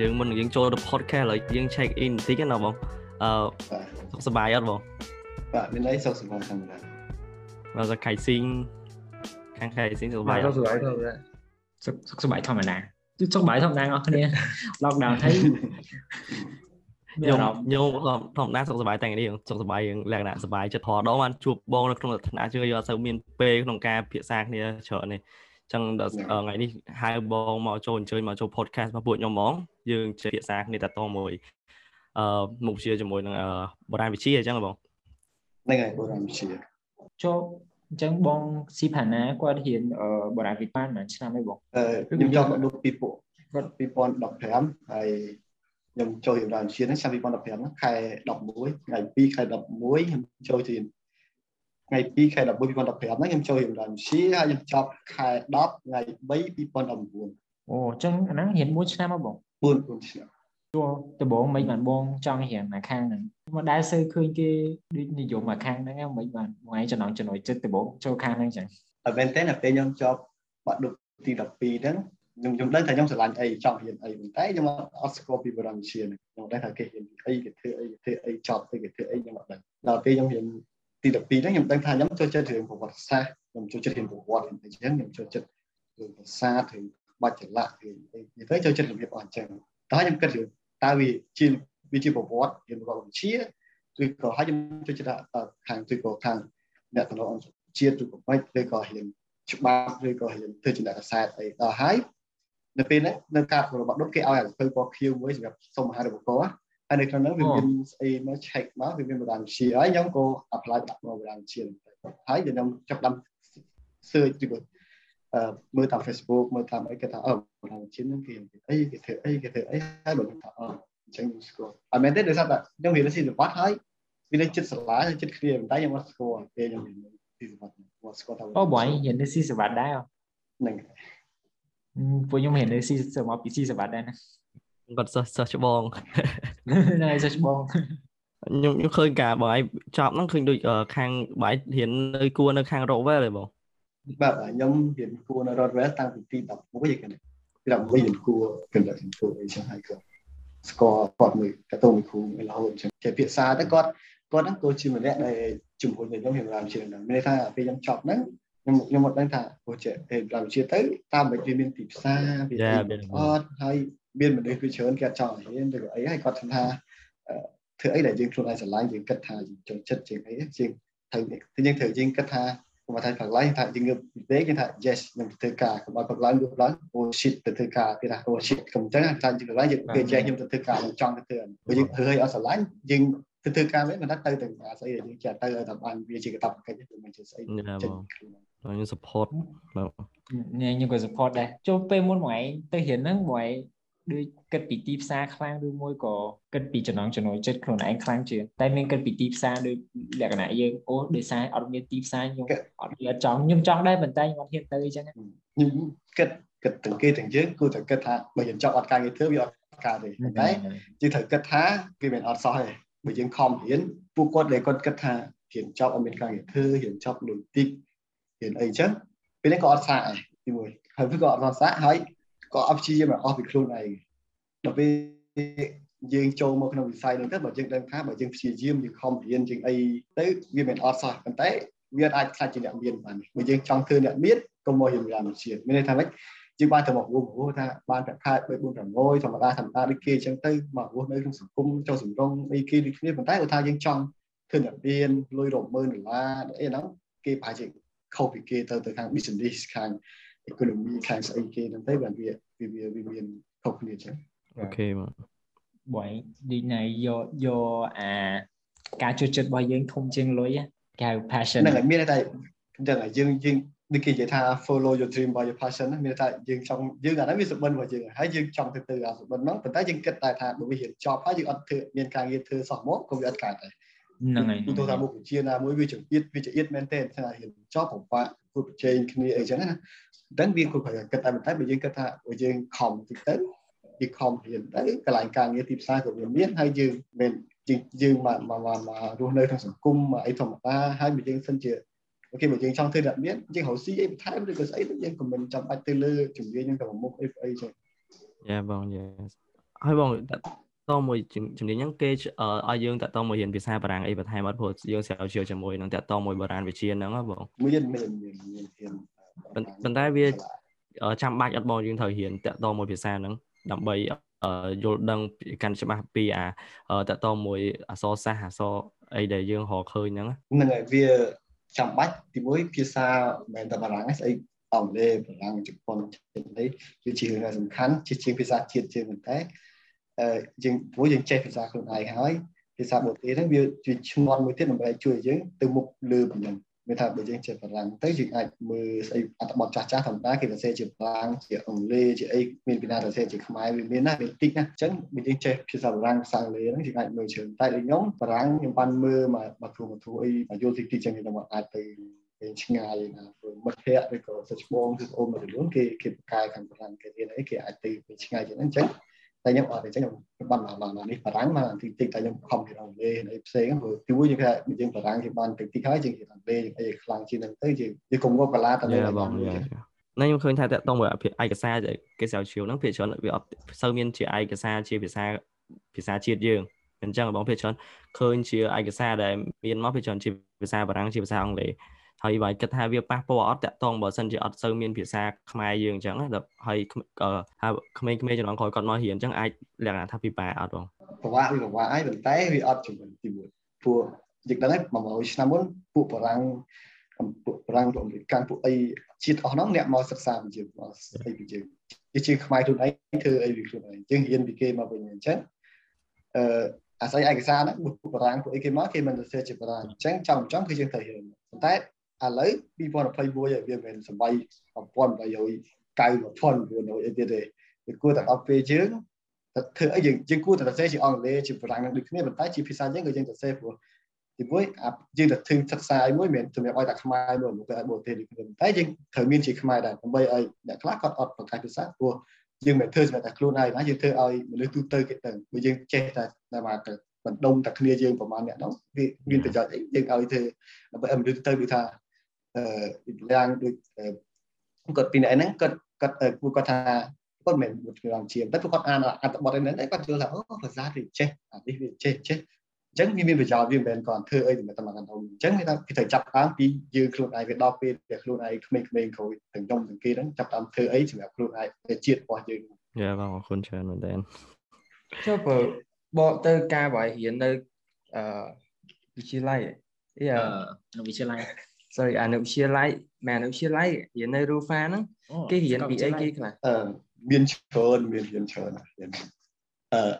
អឺសួស្តីបងយើងមុននឹងយើងចូលទៅ podcast ឥឡូវយើង check in បន្តិចណាបងអឺសុខសប្បាយអត់បងបាទមានអីសុខសប្បាយធម្មតាបើថាខៃស៊ីងខាងខៃស៊ីងសុខសប្បាយសុខសប្បាយធម្មតាសុខសប្បាយធម្មតាគឺសុខសប្បាយធម្មតាអស់គ្នា lockdown ហើយខ្ញុំខ្ញុំធម្មតាសុខសប្បាយតែនេះសុខសប្បាយយើងលក្ខណៈសប្បាយចិត្តធរដងបានជួបបងនៅក្នុងឋានៈជឿយកអត់សូវមានពេលក្នុងការពិភាក្សាគ្នាច្រើននេះចឹងថ្ងៃនេះហៅបងមកចូលអញ្ជើញមកចូល podcast របស់ពួកខ្ញុំហ្មង យើងជាភាសាគ្នាតតមួយអឺមុខវិជ្ជាជាមួយនឹងបរាណវិទ្យាអញ្ចឹងបងហ្នឹងហើយបរាណវិទ្យាចូលអញ្ចឹងបងស៊ីផាណាគាត់រៀនបរាណវិទ្យាមួយឆ្នាំអីបងអឺខ្ញុំចង់មកពីពួកគាត់2015ហើយខ្ញុំចូលរៀនបរាណវិទ្យាហ្នឹងឆ្នាំ2015ខែ11ថ្ងៃ2ខែ11ខ្ញុំចូលរៀនថ្ងៃ2ខែ11 2015ហ្នឹងខ្ញុំចូលរៀនរំជាហើយខ្ញុំចប់ខែ10ថ្ងៃ3 2019អូអញ្ចឹងអាហ្នឹងរៀន1ឆ្នាំមកបង 4 4ឆ្នាំជួដំបងមិនបានបងចង់រៀនអាខាងហ្នឹងមកដែលសើឃើញគេដូចនិយមអាខាងហ្នឹងមិនបានថ្ងៃចំណងចំណុចចិត្តដំបងចូលខាងហ្នឹងអញ្ចឹងអត់មែនទេនៅពេលខ្ញុំចប់បាក់ឌុបទី12ហ្នឹងខ្ញុំខ្ញុំដឹងថាខ្ញុំស្រឡាញ់អីចង់រៀនអីប៉ុន្តែខ្ញុំអត់ស្គាល់ពីបរិញ្ញាជាខ្ញុំដឹងថាគេរៀនអីគេធ្វើអីគេធ្វើអីចប់អីគេធ្វើអីខ្ញុំអត់ដឹងដល់ពេលខ្ញុំរៀនទី12ហ្នឹងខ្ញុំដឹងថាខ្ញុំចូលចិត្តរឿងប្រវត្តិសាស្ត្រខ្ញុំចូលចិត្តរៀនប្រវត្តិអញ្ចឹងខ្ញុំចូលចិត្តរឿងភាសារឿង បាច់ចលៈរឿងអីទៅចូលចិត្តរបៀបអស់អញ្ចឹងតើខ្ញុំគិតរឿងតើវាជាវាជាប្រវត្តិរៀនប្រវត្តិវិទ្យាឬក៏ហើយខ្ញុំចូលចិត្តខាងឬក៏ខាងអ្នកតំណអង្គជាតិឬក៏មិនឬក៏រៀនច្បាប់ឬក៏រៀនធ្វើជាអ្នកកសែតអីដល់ហើយនៅពេលហ្នឹងនៅការរបស់ដុតគេឲ្យអាទៅពណ៌ខៀវមួយសម្រាប់សុំអាហារូបករណ៍ហើយនៅក្នុងនោះវាមានស្អីមក check មកវាមានបដានវិទ្យាហើយខ្ញុំក៏ apply ដាក់មកបដានវិទ្យាហើយខ្ញុំចាប់ដាំ search ទីគាត់អឺ មើលតាម Facebook មើលតាមអីគេថាអឺបដានវិទ្យាហ្នឹងគេអីគេធ្វើអីគេធ្វើអីហើយបើថាអឺអញ្ចឹងខ្ញុំស្គាល់អត់មែនទេដោយសារតែខ្ញុំរៀនស៊ីសវត្តហើយវានៅចិត្តសាលាចិត្តគ្នាប៉ុន្តែខ្ញុំអត់ស្គាល់ពេលខ្ញុំរៀនស៊ីសវត្តមកស្គាល់ថាអូបងរៀននៅស៊ីសវត្តដែរហ្នឹងពួកខ្ញុំរៀននៅស៊ីសវត្តពីស៊ីសវត្តដែរណាគាត់សិស្សសិស្សច្បងណែសិស្សច្បងខ្ញុំខ្ញុំឃើញការបងឯងចប់ហ្នឹងឃើញដូចខាងបងឯងរៀននៅគួរនៅខាង Rockwell ទេបង បាទខ្ញុំរៀនគួរនៅ Rockwell តាំងពីទី11ឯហ្នឹងទី11រៀនគួរកម្រិតគួរអីចឹងហើយគាត់ស្គាល់គាត់មួយកតោមួយគ្រូរហូតអញ្ចឹងជាភាសាទៅគាត់គាត់ហ្នឹងក៏ជាម្នាក់ដែលជំរុញឲ្យខ្ញុំរៀនរាមជាងហ្នឹងមានន័យថាពេលខ្ញុំចប់ហ្នឹងខ្ញុំខ្ញុំមកដឹងថាព្រោះជារាមជាទៅតាមមិនវាមានទីផ្សារវាអត់ហើយមានមនុស្សវាច្រើនគេអត់ចង់រៀនឬក៏អីហើយគាត់ថាធ្វើអីដែលយើងខ្លួនឯងស្រឡាញ់យើងគិតថាយើងចូលចិត្តជាងអីជាងត្រូវយើងត្រូវយើងគិតថា គាត់ថាកន្លែងថាយើងងើបពេកគេថា yes ខ្ញុំធ្វើការកុំឲ្យគាត់ឡើងយប់ឡើង oh shit ទៅធ្វើការគេថា oh shit កុំចឹងថាយើងកន្លែងយើងគេចែកខ្ញុំទៅធ្វើការខ្ញុំចង់ទៅធ្វើព្រោះយើងធ្វើឲ្យអត់ស្រឡាញ់យើងទៅធ្វើការវិញមិនថាទៅទាំងស្អីដែលយើងចេះទៅឲ្យតែបានវាជាកតាបកិច្ចមិនជាស្អីចេញខ្ញុំ support ញ៉ាំខ្ញុំក៏ support ដែរចូលពេលមុនមួយឯងទៅរៀនហ្នឹងមួយឯង ដូចគិតពីទីផ្សារខ្លាំងឬមួយក៏គិតពីចំណងចំណុចចិត្តខ្លួនឯងខ្លាំងជាងតែមានគិតពីទីផ្សារដូចលក្ខណៈយើងអូដោយសារអត់មានទីផ្សារខ្ញុំអត់មានចង់ខ្ញុំចង់ដែរប៉ុន្តែខ្ញុំអត់ហ៊ានទៅអញ្ចឹងខ្ញុំគិតគិតទាំងគេទាំងយើងគួរតែគិតថាបើយើងចង់អត់ការងារធ្វើវាអត់ការទេតែយើងត្រូវគិតថាវាមិនអត់សោះទេបើយើងខំរៀនពួកគាត់ដែលគាត់គិតថារៀនចប់អត់មានការងារធ្វើរៀនចប់លុយតិចរៀនអីចឹងពេលនេះក៏អត់សាកដែរទីមួយហើយវាក៏អត់សាកហើយ ក៏អត់ព្យាយាមអស់ពីខ្លួនឯងដល់ពេលយើងចូលមកក្នុងវិស័យហ្នឹងទៅបើយើងដឹងថាបើយើងព្យាយាមយើងខំរៀនជាងអីទៅវាមិនអត់សោះប៉ុន្តែវាអាចខ្លាចជាអ្នកមានបានបើយើងចង់ធ្វើអ្នកមានកុំមករៀនវិទ្យាវិទ្យាមានន័យថាម៉េចយើងបានទៅមករួមព្រោះថាបានប្រាក់ខែ3 4 6ធម្មតាធម្មតាដូចគេអញ្ចឹងទៅមករស់នៅក្នុងសង្គមចូលសំរងអីគេដូចគ្នាប៉ុន្តែបើថាយើងចង់ធ្វើអ្នកមានលុយរាប់ម៉ឺនដុល្លារអីហ្នឹងគេប្រហែលជាខុសពីគេទៅទៅខាង business ខាង economy ខាងស្អីគេហ្នឹងទៅបានវាវាវាមានខុសគ្នាចឹងអូខេបងបងដូចណៃយកយកអាការជួយចិត្តរបស់យើងធំជាងលុយគេហៅ passion ហ្នឹងហើយមានតែចឹងហើយយើងយើងដូចគេនិយាយថា follow your dream by your passion មានថាយើងចង់យើងអាហ្នឹងវាសុបិនរបស់យើងហើយយើងចង់ទៅទៅអាសុបិនហ្នឹងប៉ុន្តែយើងគិតតែថាបើវារៀនចប់ហើយយើងអត់ធ្វើមានការងារធ្វើសោះមកក៏វាអត់កើតដែរហ្នឹងហើយទូទៅថាមុខវិជ្ជាណាមួយវាចង្អៀតវាចង្អៀតមែនទេថារៀនចប់ពិបាកគួរប្រជែងគ្នាអីចឹងណា ដឹងវាគួរប្រយ័ត្នគិតតែប៉ុន្តែបើយើងគិតថាបើយើងខំតិចទៅយើងខំរៀនទៅកន្លែងការងារទីផ្សារក៏វាមានហើយយើងមិនយើងមកមករស់នៅក្នុងសង្គមអីធម្មតាហើយបើយើងសិនជាអូខេបើយើងចង់ធ្វើអ្នកមានយើងរកស៊ីអីបន្ថែមឬក៏ស្អីទៅយើងក៏មិនចាំបាច់ទៅលើជំនាញហ្នឹងទៅមុខអីអីចឹងយ៉ាបងយ៉ាហើយបងតតមួយជំនាញហ្នឹងគេឲ្យយើងតតមួយរៀនភាសាបារាំងអីបន្ថែមអត់ព្រោះយើងស្រាវជ្រាវជាមួយនឹងតតមួយបុរាណវិទ្យាហ្នឹងបងមានមានមានមានរៀន ប៉ុន្តែវាចាំបាច់អត់បងយើងត្រូវរៀនតតមួយភាសាហ្នឹងដើម្បីយល់ដឹងកាន់ច្បាស់ពីអាតតមួយអសរសាស្ត្រអសរអីដែលយើងរកឃើញហ្នឹងហ្នឹងហើយវាចាំបាច់ទីមួយភាសាមិនតែបារាំងស្អីអង់គ្លេសបារាំងជប៉ុនចិននេះគឺជារឿងសំខាន់ជាជាងភាសាជាតិជាងប៉ុន្តែអឺយើងព្រោះយើងចេះភាសាខ្លួនឯងហើយភាសាបរទេសហ្នឹងវាជាឈ្មោះមួយទៀតដើម្បីជួយយើងទៅមុខលើប៉ុណ្ណឹង មានថាបើយើងចេះបារាំងទៅយើងអាចមើលស្អីអត្ថបទចាស់ចាស់ធម្មតាគេសរសេរជាបារាំងជាអង់គ្លេសជាអីមានពីណាសរសេរជាខ្មែរវាមានណាវាតិចណាអញ្ចឹងបើយើងចេះភាសាបារាំងភាសាអង់គ្លេសហ្នឹងយើងអាចមើលជើងតែដូចខ្ញុំបារាំងខ្ញុំបានមើលមកមកគ្រូមកគ្រូអីមកយល់តិចតិចចឹងខ្ញុំអាចទៅពេលឆ្ងាយណាមិត្តភ័ក្តិឬក៏សិស្សច្បងឬអូនមកខ្លួនគេគេប្រកែខាងបារាំងគេរៀនអីគេអាចទៅពេលឆ្ងាយចឹងអញ្ចឹង តែខ្ញុំអត់ទេចឹងខ្ញុំបានមកមកនេះបារាំងមកតិចតិចតែខ្ញុំខំពីអង់គ្លេសអីផ្សេងព្រោះទីមួយយើងថាយើងបារាំងយើងបានតិចតិចហើយយើងរៀនអង់គ្លេសអីខ្លាំងជាងហ្នឹងទៅយើងយើងកុំងប់កាឡាតែបងណាខ្ញុំឃើញថាតកតងមួយឯកសារគេស្រាវជ្រាវហ្នឹងភាគច្រើនវាអត់សូវមានជាឯកសារជាភាសាភាសាជាតិយើងអញ្ចឹងបងភាគច្រើនឃើញជាឯកសារដែលមានមកភាគច្រើនជាភាសាបារាំងជាភាសាអង់គ្លេស ហើយបើគិតថាវាប៉ះពាល់អត់តាក់ទងបើសិនជាអត់សូវមានភាសាខ្មែរយើងអញ្ចឹងណាហើយថាក្មេងៗជំនាន់ក្រោយគាត់មករៀនអញ្ចឹងអាចលក្ខណៈថាពិបាកអត់បងពិបាកវាពិបាកហើយប៉ុន្តែវាអត់ជំនាញទីមួយពួកយើងដឹងហើយ100ឆ្នាំមុនពួកបារាំងពួកបារាំងពួកអមេរិកពួកអីជាតិអស់ហ្នឹងអ្នកមកសិក្សាពីយើងមកអីពីយើងជាជាខ្មែរខ្លួនឯងធ្វើអីពីខ្លួនឯងយើងរៀនពីគេមកវិញអញ្ចឹងអឺអាស្រ័យឯកសារហ្នឹងពួកបារាំងពួកអីគេមកគេមិនទៅសេជាបារាំងអញ្ចឹងចង់ចង់គឺយើងត្រូវរៀនប៉ុន្តែ ឥឡូវ2021វាមិនសម័យ1890អីទៀតទេវាគួរតែដល់ពេលយើងធ្វើអីយើងយើងគួរតែសរសេរជាអង់គ្លេសជាបារាំងនឹងដូចគ្នាប៉ុន្តែជាភាសាយើងក៏យើងសរសេរព្រោះទីមួយយើងទៅធឹងសិក្សាឲ្យមួយមិនសម្រាប់ឲ្យតែខ្មែរមួយមកទៅឲ្យបរទេសដូចគ្នាតែយើងត្រូវមានជាខ្មែរដែរដើម្បីឲ្យអ្នកខ្លះគាត់អត់ប្រកាសភាសាព្រោះយើងមិនធ្វើសម្រាប់តែខ្លួនឯងណាយើងធ្វើឲ្យមនុស្សទូទៅគេទៅព្រោះយើងចេះតែតែមកបណ្ដុំតែគ្នាយើងប្រហែលអ្នកនោះវាមានប្រយោជន៍អីយើងឲ្យធ្វើដើម្បីឲ្យមនុស្សទៅដូចថា អឺយ៉ាងដូចគាត់ពីអ្នកហ្នឹងគាត់គាត់ពួកគាត់ថាគាត់មិនមែនគាត់ជាតែពួកគាត់អានអត្ថបទហ្នឹងគាត់យល់ថាអូភាសានេះចេះអានេះវាចេះចេះអញ្ចឹងវាមានប្រយោជន៍វាមិនមែនគាត់ធ្វើអីតែតែមកកណ្ដុំអញ្ចឹងគេថាគេត្រូវចាប់តាមពីយើងខ្លួនឯងវាដល់ពេលដែលខ្លួនឯងក្មេងៗក្រោយទាំងខ្ញុំទាំងគេហ្នឹងចាប់តាមធ្វើអីសម្រាប់ខ្លួនឯងជាតិរបស់យើងយ៉ាបងអរគុណច្រើនមែនតើចុះបើបកទៅការបើរៀននៅអឺវិទ្យាល័យអីអឺវិទ្យាល័យ sorry អនុវិទ្យាល័យមែនអនុវិទ្យាល័យរៀននៅ Rufa ហ្នឹងគេរៀនពីអីគេខ្លះអឺមានច្រើនមានរៀនច្រើនរៀនអឺ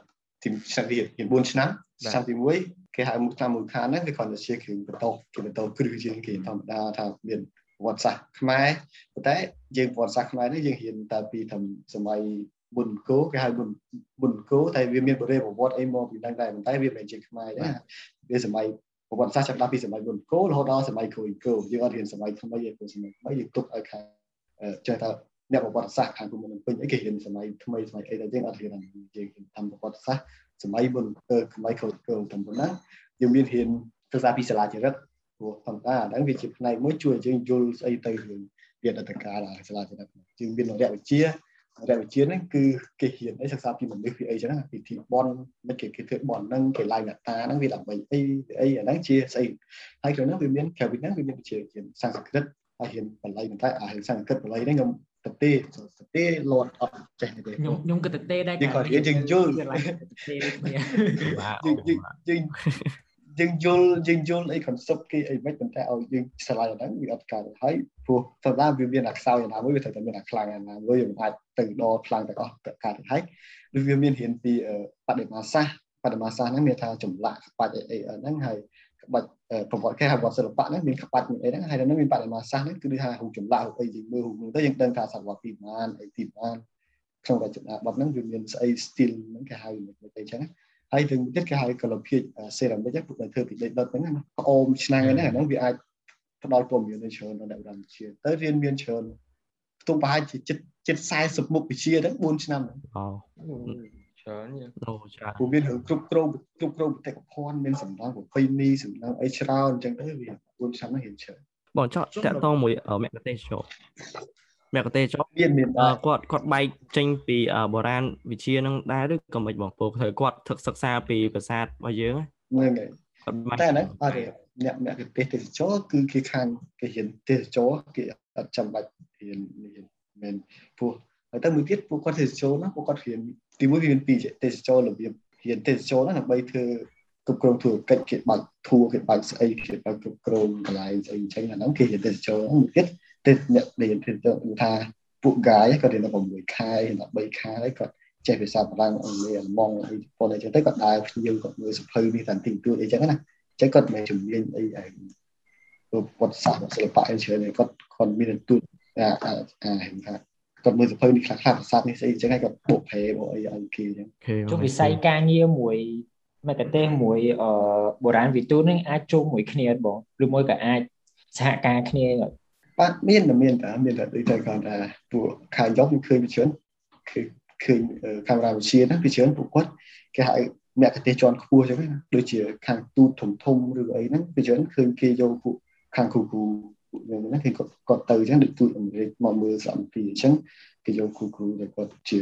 ទីឆ្នាំរៀនរៀន4ឆ្នាំឆ្នាំទី1គេហៅមុខឆ្នាំមួយខានហ្នឹងគេគ្រាន់តែជាគ្រឿងបន្តគេបន្តគ្រឹះជាងគេធម្មតាថាមានប្រវត្តិសាស្ត្រខ្មែរប៉ុន្តែយើងប្រវត្តិសាស្ត្រខ្មែរនេះយើងរៀនតែពីធំសម័យមុនកោគេហៅមុនមុនកោតែវាមានបរិយាប្រវត្តិអីមកពីហ្នឹងដែរប៉ុន្តែវាមិនមែនជាខ្មែរទេវាសម័យ ប្រវត្តិសាស្ត្រចាប់ពីសម័យមុនកោរហូតដល់សម័យក្រោយកោយើងអត់រៀនសម័យថ្មីទេព្រោះសម័យថ្មីយើងទុកឲ្យខាងចេះថាអ្នកប្រវត្តិសាស្ត្រខាងគុំនឹងពេញអីគេរៀនសម័យថ្មីសម័យអីតែយើងអត់រៀនយើងតាមប្រវត្តិសាស្ត្រសម័យមុនសម័យក្រោយកោតាមប៉ុណ្ណាយើងមានរៀនសិក្សាពីសាលាចរិតព្រោះធម្មតាហ្នឹងវាជាផ្នែកមួយជួយយើងយល់ស្អីទៅរឿងវាអត្តការសាលាចរិតយើងមានលក្ខវិជ្ជា រវិជាហ្នឹងគឺគេហ៊ានអីសិក្សាពីមនុស្សពីអីចឹងពីធីបនមិនគេគេធ្វើបនហ្នឹងគេឡាយអ្នកតាហ្នឹងវាដើម្បីអីអីអាហ្នឹងជាស្អីហើយក្នុងហ្នឹងវាមានក្រៅពីហ្នឹងវាមានវិជាជាសំស្ក្រឹតហើយហ៊ានបល័យប៉ុន្តែអារឿងសំស្ក្រឹតបល័យហ្នឹងខ្ញុំទៅទេទៅទេលោតអត់ចេះទេខ្ញុំខ្ញុំក៏ទៅទេដែរយើងក៏រៀនយើងយល់យើង យើងយល់យើងយល់អី concept គេអីមិនប៉ុន្តែឲ្យយើងឆ្លៃហ្នឹងវាអត់កើតហើយព្រោះសម្រាប់វាមានអាខ្សោយណាមួយវាត្រូវតែមានអាខ្លាំងណាមួយវាមិនអាចទៅដល់ខ្លាំងទាំងអស់កើតហើយឬវាមានរៀនពីបដិមាសាស្ត្របដិមាសាស្ត្រហ្នឹងមានថាចម្លាក់ក្បាច់អីអីហ្នឹងហើយក្បាច់ប្រវត្តិគេហៅវត្តសិល្បៈហ្នឹងមានក្បាច់មានអីហ្នឹងហើយហ្នឹងមានបដិមាសាស្ត្រហ្នឹងគឺថារូបចម្លាក់រូបអីយើងមើលរូបហ្នឹងទៅយើងដឹងថាសតវត្សទីប៉ុន្មានអីទីប៉ុន្មានក្នុងរចនាបថហ្នឹងវាមានស្អី style ហ្នឹងគេហៅមិនអីចឹង ហើយទាំងទៀតគេហៅកលភាជសេរ៉ាមិកពួកដែលធ្វើពីដីដុតហ្នឹងណាផ្អូមឆ្នាំងហ្នឹងអាហ្នឹងវាអាចផ្ដល់ព័ត៌មាននៅច្រើនដល់អ្នកវិទ្យាទៅរៀនមានច្រើនខ្ទង់ប្រហែលជាចិត្តចិត្ត40មុខវិជ្ជាហ្នឹង4ឆ្នាំហ្នឹងអូច្រើនអូច្រើនពួកមានរឿងគ្រប់គ្រងគ្រប់គ្រងបេតិកភណ្ឌមានសម្ដងប្រពៃណីសម្ដងអីច្រើនអញ្ចឹងទៅវា4ឆ្នាំហ្នឹងរៀនច្រើនបងចောက်តាក់តងមួយមគ្គទេសចរ មគ្គទេសចរមានមានគាត់គាត់បែកចេញពីបុរាណវិជានឹងដែរឬក៏មិនបងពូត្រូវគាត់ធ្វើសិក្សាពីប្រាសាទរបស់យើងហ្នឹងហើយតែហ្នឹងអត់ទេអ្នកអ្នកទេសទេសចរគឺគេខាងគេហ៊ានទេសចរគេអត់ចាំបាច់ហ៊ានមែនព្រោះហើយទៅមួយទៀតពួកគាត់ទេសចរណាពួកគាត់ហ៊ានទីមួយហ៊ានពីទេសចររបៀបហ៊ានទេសចរណាដើម្បីធ្វើគ្រប់គ្រងធ្វើកិច្ចគេបាច់ធួគេបាច់ស្អីគេបាច់គ្រប់គ្រងកន្លែងស្អីអញ្ចឹងអាហ្នឹងគេហ៊ានទេសចរមួយទៀត ទេសអ្នកដែលទេសចរថាពួក guy គាត់រៀនដល់6ខែដល់3ខែហើយគាត់ចេះភាសាបារាំងអង់គ្លេសអាល្លឺម៉ង់អីជប៉ុនអីចឹងទៅគាត់ដើរភ្ញៀវគាត់មើលសភៅនេះតាំងទីទួតអីចឹងណាអញ្ចឹងគាត់មិនជំនាញអីឯងវត្តសាស្ត្រសិល្បៈអីច្រើនគាត់គាត់មានទួតអាអាថាគាត់មើលសភៅនេះខ្លះខ្លះប្រាសាទនេះស្អីចឹងហើយគាត់បូកប្រែបូកអីឲ្យគេចឹងជុំវិស័យការងារមួយមគ្គទេសមួយអឺបុរាណវិទូននឹងអាចជួបមួយគ្នាបងឬមួយក៏អាចសហការគ្នា បាទមានតែមានតែមានតែដូចតែគាត់ថាពួកខាងយកខ្ញុំឃើញវាច្រើនគឺឃើញកាមេរ៉ាវិទ្យាណាវាច្រើនពួកគាត់គេហៅមគ្គទេសជាន់ខ្ពស់ចឹងណាដូចជាខាងទូតធំធំឬអីហ្នឹងវាច្រើនឃើញគេយកពួកខាងគ្រូគ្រូពួកយើងណាគេគាត់គាត់ទៅចឹងដូចទូតអាមេរិកមកមើលសារអំពីអញ្ចឹងគេយកគ្រូគ្រូដែលគាត់ជា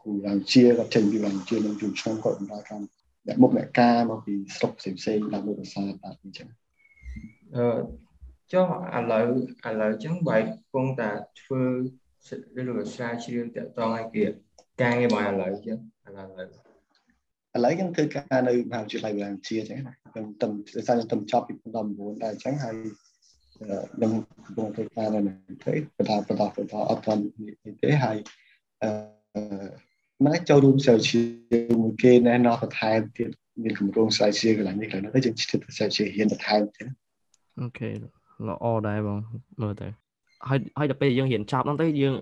គ្រូរាំជាគាត់ចេញពីរាំជានឹងជួនឆ្នាំគាត់បម្រើកម្មអ្នកមុខអ្នកការមកពីស្រុកផ្សេងផ្សេងដើម្បីប្រសាទបាទអញ្ចឹងអឺ ចុះឥឡូវឥឡូវចឹងបែបគង់តែធ្វើឬក៏ស្រាវជ្រាវតាក់ទងឲ្យគេការងាររបស់ឥឡូវចឹងឥឡូវឥឡូវឥឡូវខ្ញុំធ្វើការនៅមហាវិទ្យាល័យវិទ្យាជាចឹងណាខ្ញុំទំដោយសារខ្ញុំទំចប់ពី2019ដែរអញ្ចឹងហើយខ្ញុំកំពុងធ្វើការនៅនេះទេបន្តបន្តបន្តអត់ទាន់នេះទេហើយអឺម៉ែចូលរួមស្រាវជ្រាវមួយគេណែនាំបន្ថែមទៀតមានគម្រោងស្រាវជ្រាវកន្លែងនេះកន្លែងនោះទៅយើងជិះទៅស្រាវជ្រាវហ៊ានបន្ថែមទៀតអូខេ ល្អដែរបងមើលទៅហើយហើយដល់ពេលយើងរៀនចប់ហ្នឹងទៅយើង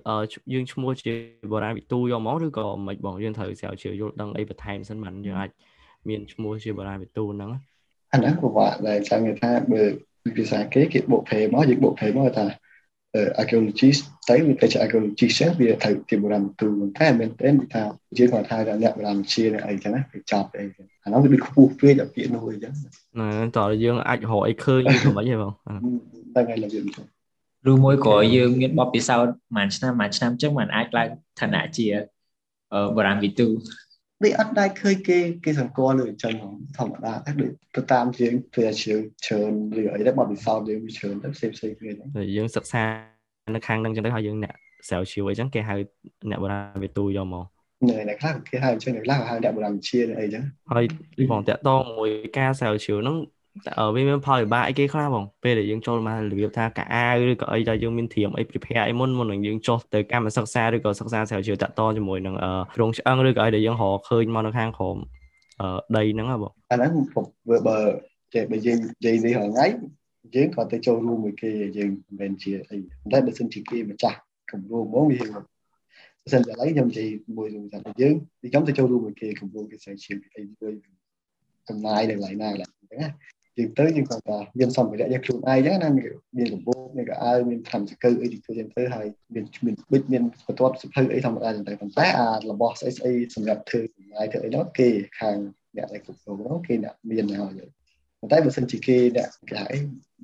យើងឈ្មោះជាបុរាណវិទូយកមកឬក៏មិនបងយើងត្រូវស្រាវជ្រាវយល់ដឹងអីបន្ថែមសិនបានយើងអាចមានឈ្មោះជាបុរាណវិទូហ្នឹងអាហ្នឹងពិបាកដែរចាំគេថាបើភាសាគេគេបូកប្រែមកយើងបូកប្រែមកថា archaeologist ទៅវាទៅជា archaeologist ចឹងវាត្រូវជាបុរាណវិទូតែមែនទេថាយើងគាត់ថាអ្នកបុរាណវិជាអីចឹងណាគេចាប់អីចឹងអានោះវាដូចខ្ពស់ពេកដល់ពាក្យនោះអីចឹងណាតើយើងអាចរកអីឃើញមិនមិនហីបងតែថ្ងៃឡើយវាឬមួយក៏យើងមានបទពិសោធន៍មួយឆ្នាំមួយឆ្នាំចឹងมันអាចឡើងឋានៈជាបុរាណវិទូ ដូចអត់ដែរឃើញគេគេសង្កល់លើអញ្ចឹងធម្មតាតែដូចទៅតាមយើងធ្វើជ្រើច្រើនឬអីដែរបទពិសោធន៍យើងវាច្រើនទៅផ្សេងផ្សេងគ្នាតែយើងសិក្សានៅខាងហ្នឹងចឹងទៅហើយយើងអ្នកស្រាវជ្រាវអីចឹងគេហៅអ្នកបុរាណវិទូយកមកនៅអ្នកខ្លះគេហៅអញ្ចឹងអ្នកខ្លះហៅអ្នកបុរាណវិទ្យាអីចឹងហើយបងតាក់តងមួយការស្រាវជ្រាវហ្នឹង វាមានផលវិបាកអីគេខ្លះបងពេលដែលយើងចូលមករបៀបថាកាអាវឬក៏អីដែលយើងមានត្រៀមអី prepare អីមុនមុននឹងយើងចុះទៅកម្មសិក្សាឬក៏សិក្សាស្រាវជ្រាវតាក់ទងជាមួយនឹងរោងឆ្អឹងឬក៏អីដែលយើងរកឃើញមកនៅខាងក្រោមដីហ្នឹងហ៎បងអាហ្នឹងបើបើចេះបើយើងនិយាយនេះរាល់ថ្ងៃយើងក៏ទៅចូលរួមមួយគេយើងមិនមែនជាអីតែបើសិនជាគេម្ចាស់គម្រោងហ្មងវាបើសិនជាឥឡូវខ្ញុំនិយាយមួយថាយើងខ្ញុំទៅចូលរួមមួយគេគម្រោងគេស្រាវជ្រាវអីមួយចំណាយនៅកន្លែងណាកន្លែងហ្នឹងណា យើងទៅយើងគាត់ថាមានសម្ភារៈយើងខ្លួនឯងចឹងណាមានកម្ពុជាមានកៅអៅមានខំចកើអីទៅចឹងទៅហើយមានមានប៊ិចមានបន្ទាត់សិភៅអីធម្មតាចឹងទៅប៉ុន្តែអារបស់ស្អីស្អីសម្រាប់ធ្វើចំណាយធ្វើអីនោះគេខាងអ្នកដែលគ្រប់គ្រងនោះគេអ្នកមានហើយប៉ុន្តែបើសិនជាគេអ្នកគេហៅ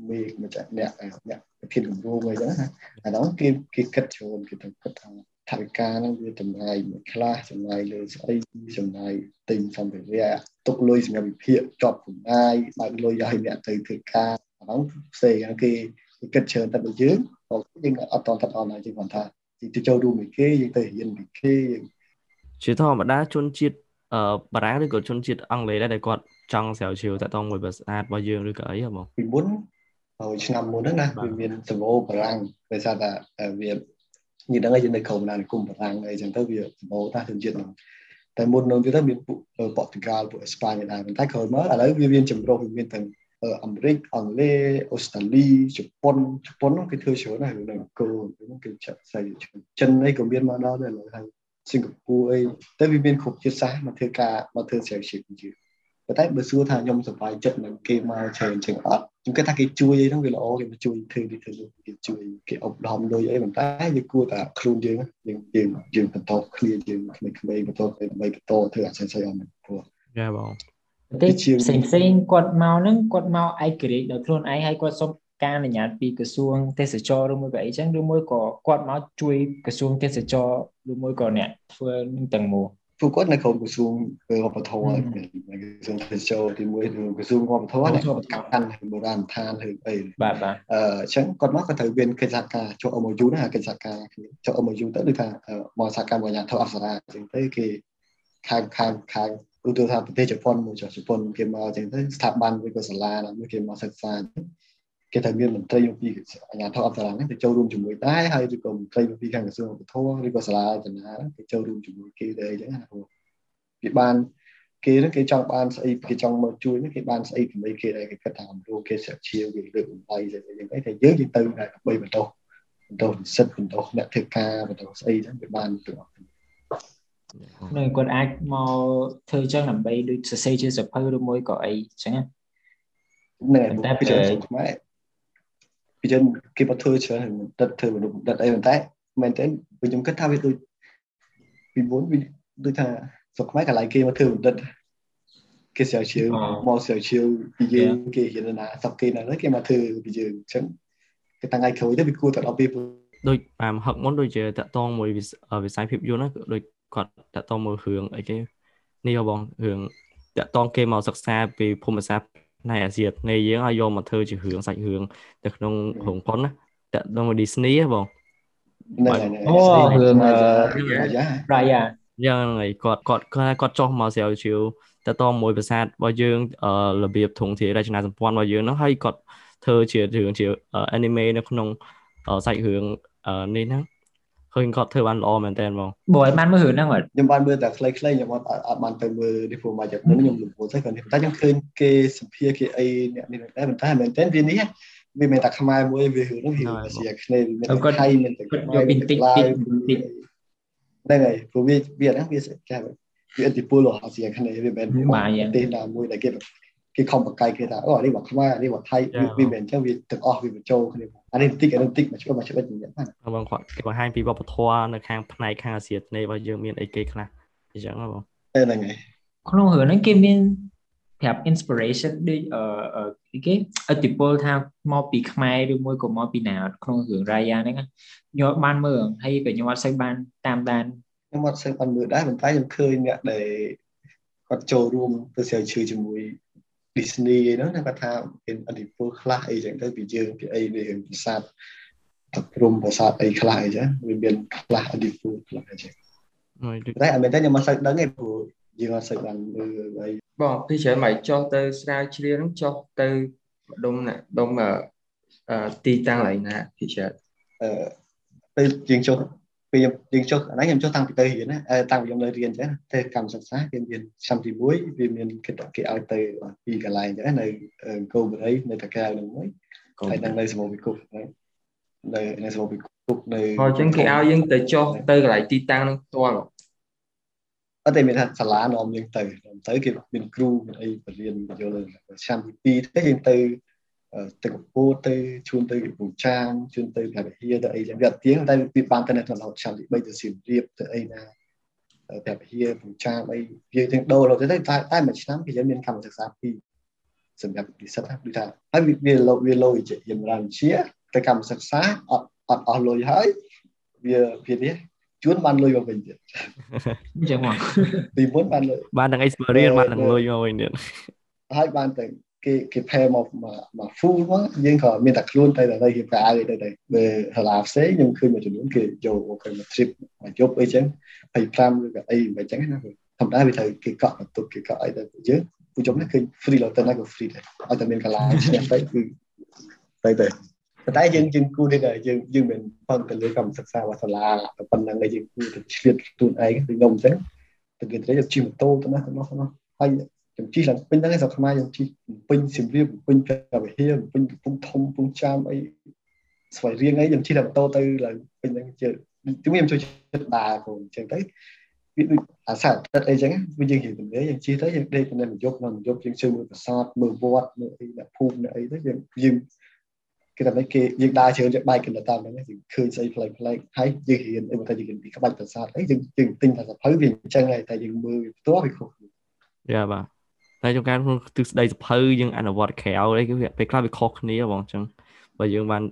មេម្ចាស់អ្នកអ្នកប្រធានគម្រោងអីចឹងណាអានោះគេគេគិតច្រើនគេទៅគិតថា ថវិកាហ្នឹងវាចំណាយមួយខ្លះចំណាយលើស្អីចំណាយទិញសម្ភារៈទុកលុយសម្រាប់វិភាគចប់ចំណាយបើកលុយឲ្យអ្នកទៅធ្វើការអាហ្នឹងផ្សេងគេគិតច្រើនតែដូចយើងយើងអត់តតអត់ណាយើងគាត់ថាទៅចូលរួមមួយគេយើងទៅរៀនពីគេយើងជាធម្មតាជនជាតិអឺបារាំងឬក៏ជនជាតិអង់គ្លេសដែរដែលគាត់ចង់ស្រាវជ្រាវតតងមួយប្រាសាទរបស់យើងឬក៏អីហ៎បងពីមុនហើយឆ្នាំមុនហ្នឹងណាវាមានសម្បូរបារាំងដោយសារតែវា និយាយដល់យើងនៅក្រោមណានិគមបារាំងអីចឹងទៅវាសម្បូរតាជនជាតិហ្នឹងតែមុននោះទៀតមានពួកប៉ូទុយហ្គាល់ពួកអេស្ប៉ាញដែរប៉ុន្តែក្រោយមកឥឡូវវាមានចម្រុះវាមានទាំងអាមេរិកអង់គ្លេសអូស្ត្រាលីជប៉ុនជប៉ុននោះគេធ្វើច្រើនណាស់នៅអង្គរហ្នឹងគេចាក់ស្អីចិនអីក៏មានមកដល់ដែរឥឡូវហើយសិង្ហបុរីអីតែវាមានគ្រប់ជាតិសាសន៍មកធ្វើការមកធ្វើស្រាវជ្រាវជាប៉ុន្តែបើសួរថាខ្ញុំសប្បាយចិត្តនឹងគេមកច្រើនជាងអត់ ខ្ញុំគិតថាគេជួយអីហ្នឹងវាល្អគេមកជួយធ្វើនេះធ្វើនោះគេជួយគេអប់រំលុយអីប៉ុន្តែយើងគួរតែខ្លួនយើងយើងយើងយើងបន្តគ្នាយើងក្មេងៗបន្តទៅដើម្បីបន្តធ្វើអសិស័យអមព្រោះយ៉ាបងទេផ្សេងផ្សេងគាត់មកហ្នឹងគាត់មកឯករាជ្យដោយខ្លួនឯងហើយគាត់សុំការអនុញ្ញាតពីក្រសួងទេសចរឬមួយក៏អីចឹងឬមួយក៏គាត់មកជួយក្រសួងទេសចរឬមួយក៏អ្នកធ្វើនឹងទាំងមូល ពួកគាត់នៅក្នុងក្រសួងវប្បធម៌ក្រសួងទេសចរទីមួយក្រសួងវប្បធម៌អ្នកកាន់បុរាណដ្ឋានឬអីបាទបាទអឺអញ្ចឹងគាត់មកគាត់ត្រូវមានកិច្ចសហការចុះ MOU ណាកិច្ចសហការចុះ MOU ទៅដូចថាមកសហការមួយយ៉ាងធ្វើអប្សរាអញ្ចឹងទៅគេខាងខាងខាងឧទាហរណ៍ប្រទេសជប៉ុនមួយចុះជប៉ុនគេមកអញ្ចឹងទៅស្ថាប័នឬក៏សាលាណាមួយគេមកសិក្សាគេត្រូវមានមន្ត្រីពីអាជ្ញាធរអប្សរាហ្នឹងទៅចូលរួមជាមួយដែរហើយឬក៏មន្ត្រីពីខាងក្រសួងវប្បធម៌ឬក៏សាលាចនាទៅចូលរួមជាមួយគេដែរអញ្ចឹងណាវាបានគេហ្នឹងគេចង់បានស្អីគេចង់មកជួយគេបានស្អីពីគេដែរគេគិតថាអំរួគេស្រាក់ឈៀវគេលើកបំបីអីយ៉ាងហ្នឹងតែយើងយើងទៅតែដើម្បីបន្តបន្តសិទ្ធិបន្តអ្នកធ្វើការបន្តស្អីហ្នឹងវាបានទាំងអស់នឹងគាត់អាចមកធ្វើចឹងដើម្បីដូចសរសេរជាសភៅឬមួយក៏អីចឹងហ្នឹងតែពីខ្មែរ ពីចឹងគេមកធ្វើច្រើនដិតធ្វើមនុស្សដិតអីប៉ុន្តែមែនតើខ្ញុំគិតថាវាដូចពីមុនវាដូចថាស្រុកខ្មែរកន្លែងគេមកធ្វើបណ្ឌិតគេស្រាវជ្រាវមកស្រាវជ្រាវពីយើងគេរៀនណាស្រុកគេណាគេមកធ្វើពីយើងអញ្ចឹងគេតាំងថ្ងៃក្រោយទៅវាគួរតែដល់ពេលដូចតាមហឹកមុនដូចជាតកតងមួយវិស័យភាពយន្តណាដូចគាត់តកតងមើលរឿងអីគេនេះបងរឿងតកតងគេមកសិក្សាពីភូមិសាស្ត្រ នៃអាស៊ីនៃយើងឲ្យយកមកធ្វើជារឿងសាច់រឿងទៅក្នុងរោងប៉ុនណាតកតង Disney ហ៎បងអូរឿង Raya យ៉ាងហើយគាត់គាត់គាត់ចុះមកស្រាវជ្រាវតតមួយប្រាសាទរបស់យើងរបៀបធងធារចនាសម្ព័ន្ធរបស់យើងហ្នឹងហើយគាត់ធ្វើជារឿងជា anime នៅក្នុងសាច់រឿងនេះហ្នឹង ឃើញគាត់ធ្វើបានល្អមែនតើហ្មងបងឯងបានមើលរឿងហ្នឹងអត់ខ្ញុំបានមើលតែខ្លីៗខ្ញុំអត់អត់បានទៅមើលនេះព្រោះមកយ៉ាងមុនខ្ញុំលំពោលទៅគាត់នេះតែខ្ញុំឃើញគេសម្ភារគេអីអ្នកនេះដែរប៉ុន្តែមែនតើវានេះវាមិនតែខ្មែរមួយវារឿងហ្នឹងវាជាគ្នេមានតែថៃមានតែខ្មែរមានតែឡាវហ្នឹងហើយព្រោះវាវាហ្នឹងវាគេវាអតិពលរបស់អាស៊ីអាគ្នេយ៍វាមិនមែនប្រទេសណាមួយដែលគេ គេខំបកកាយគេថាអូអានេះមកខ្មែរអានេះមកថៃវាមិនអញ្ចឹងវាទាំងអស់វាបញ្ចូលគ្នាអានេះតិចអានេះតិចមកឆ្លុះមកឆ្លុះយ៉ាងណាបងគាត់គេបង្ហាញពីវប្បធម៌នៅខាងផ្នែកខាងអាស៊ីអាគ្នេយ៍របស់យើងមានអីគេខ្លះអញ្ចឹងបងហ្នឹងហើយក្នុងរឿងហ្នឹងគេមានប្រាប់ inspiration ដូចអឺគេអតិពលថាមកពីខ្មែរឬមួយក៏មកពីណាក្នុងរឿង Raya ហ្នឹងខ្ញុំបានមើលហើយក៏ខ្ញុំអត់សូវបានតាមដានខ្ញុំអត់សូវបានមើលដែរប៉ុន្តែខ្ញុំឃើញអ្នកដែលគាត់ចូលរួមទៅស្រាវជ្រាវជាមួយ Disney អីហ្នឹងគាត់ថាមានអតិពលខ្លះអីចឹងទៅពីយើងពីអីវាប្រាសាទទឹកព្រំប្រាសាទអីខ្លះអីចឹងវាមានខ្លះអតិពលខ្លះអីចឹងតែអត់មែនតែខ្ញុំមិនសូវដឹងទេព្រោះយើងអត់សូវបានមើលអីបងពីច្រើនមកចុះទៅស្រាវជ្រាវហ្នឹងចុះទៅដុំណាដុំទីតាំងកន្លែងណាពីច្រើនអឺពេលយើងចុះ ពេលយើងចុះអានេះខ្ញុំចុះតាំងពីទៅរៀនណាតាំងពីខ្ញុំនៅរៀនចឹងតែកម្មសិក្សាគេមានឆ្នាំទី1វាមានគេគេឲ្យទៅពីកន្លែងចឹងនៅកូបរីនៅតកៅនឹងមួយហើយនៅនៅសមូលវិគុកនៅនៅសមូលវិគុកនៅអញ្ចឹងគេឲ្យយើងទៅចុះទៅកន្លែងទីតាំងនឹងផ្ទាល់អត់តែមានថាសាលានាំយើងទៅទៅគេមានគ្រូមានអីបរៀនយល់ឆ្នាំទី2ទៅយើងទៅ ទៅកពូទៅជួនទៅពូចាងជួនទៅព្រះវិហារទៅអីចឹងវាអត់ទៀងតែវាបានទៅនៅក្នុងឆ្នាំទី3ទៅសៀមរាបទៅអីណាព្រះវិហារពូចាងអីវាទាំងដូរទៅតែតែមួយឆ្នាំគេយើងមានកម្មសិក្សាពីរសម្រាប់និស្សិតដូចថាហើយវាលោវាលោជាយមរានជាទៅកម្មសិក្សាអត់អត់អស់លុយហើយវាវានេះជួនបានលុយមកវិញទៀតអញ្ចឹងមកពីមុនបានលុយបានទាំង experience បានទាំងលុយមកវិញទៀតហើយបានទាំង គេគេផែមកមក full មកយើងក៏មានតែខ្លួនទៅតែរៀបការអីទៅទៅបើសាលាផ្សេងខ្ញុំឃើញមួយចំនួនគេយកអូខេមក trip មកយប់អីចឹង25ឬក៏អីមិនចឹងណាធម្មតាវាត្រូវគេកក់បន្ទប់គេកក់អីទៅយើងពួកខ្ញុំនេះឃើញ free ឡូទៅណាក៏ free ដែរឲ្យតែមានកន្លែងឈ្នះទៅគឺទៅទៅតែយើងយើងគូនេះដែរយើងយើងមិនផឹងទៅលើកម្មសិក្សារបស់សាលាប៉ុណ្ណឹងឯងយើងគូទៅឆ្លៀតខ្លួនឯងគឺខ្ញុំអញ្ចឹងទៅគេត្រូវជិះម៉ូតូទៅណាទៅនោះទៅនោះហើយ ខ្ញុំជិះឡើងពេញហ្នឹងឯងស្រុកខ្មែរខ្ញុំជិះពេញសៀមរាបពេញព្រះវិហារពេញកំពង់ធំកំពង់ចាមអីស្វ័យរៀងអីខ្ញុំជិះតែម៉ូតូទៅឡើងពេញហ្នឹងជិះទីខ្ញុំជួយចិត្តដើរខ្លួនអញ្ចឹងទៅវាដូចអាសាទឹកអីចឹងវាយើងនិយាយទៅយើងជិះទៅយើងដេកនៅយប់នៅយប់យើងជើមើលប្រាសាទមើលវត្តមើលអីដាក់ភូមិនៅអីទៅយើងយើងគេថាគេយើងដើរជើងយើងបែកគ្នាតាមហ្នឹងយើងឃើញស្អីប្លែកប្លែកហើយយើងរៀនអីមកថាយើងពីក្បាច់ប្រាសាទអីយើងយើងទិញថាសភៅវាអញ្ចឹងហើយតែយើងមើលផ្ទាល់វាខុសយ៉ាបាទ តែចំការក្នុងទិសដីសភៅយើងអនុវត្តក្រៅអីគឺពេលខ្លះវាខុសគ្នាបងអញ្ចឹងបើយើងបាន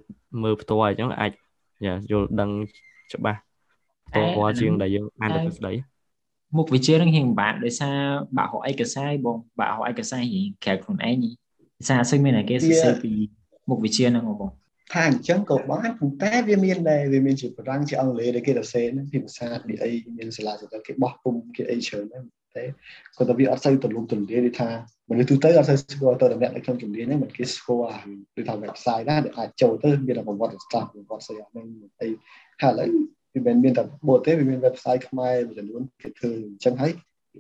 មើលផ្ទាល់អញ្ចឹងអាចយល់ដឹងច្បាស់ផ្ទាល់រាល់ជាងដែលយើងអានទៅស្ដីមុខវិជ្ជានឹងហៀងពិបាកដោយសារបាក់រកឯកសារបងបាក់រកឯកសាររៀងក្រៅខ្លួនឯងដោយសារអត់សូវមានគេសរសេរពីមុខវិជ្ជាហ្នឹងបងថាអញ្ចឹងក៏បានប៉ុន្តែវាមានដែរវាមានជាបារាំងជាអង់គ្លេសដែលគេសរសេរហ្នឹងពីភាសាពីអីមានសាលាទៅគេបោះពុំគេអីច្រើនហ្នឹង តែគាត់ទៅវាអត់សូវទលំទលាយដូចថាមនុស្សទូទៅអត់សូវស្គាល់ទៅតំណែងនៅក្នុងជំនាញហ្នឹងមិនគេស្គាល់ដូចថា website ណាដែលអាចចូលទៅមានប្រវត្តិសាស្ត្រប្រវត្តិស្អីហ្នឹងអីហើយឥឡូវវាមិនមានតែបរទេសវាមាន website ខ្មែរមួយចំនួនគេធ្វើអញ្ចឹងហើយ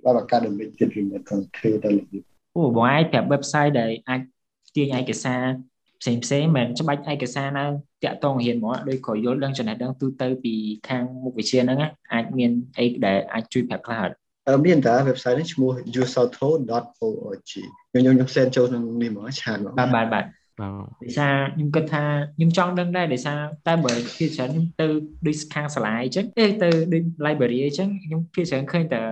បែប academic ទៀតវាមិនគាត់ធ្វើទៅរបៀបអូបងអាចប្រាប់ website ដែលអាចទាញឯកសារផ្សេងផ្សេងមិនច្បាច់ឯកសារណាតាក់ទងរៀនហ្មងដោយក៏យល់ដឹងចំណេះដឹងទូទៅពីខាងមុខវិជ្ជាហ្នឹងអាចមានអីដែលអាចជួយប្រាប់ខ្លះ មានតា website នេះឈ្មោះ usalto.org ខ្ញុំខ្ញុំ send ចូលក្នុងនេះមកឆានមកបាទបាទបាទដោយសារខ្ញុំគិតថាខ្ញុំចង់ដឹងដែរដោយសារតែបើភាគច្រើនខ្ញុំទៅដូចខាងសាលាអញ្ចឹងទេទៅដូច library អញ្ចឹងខ្ញុំភាគច្រើនឃើញតែ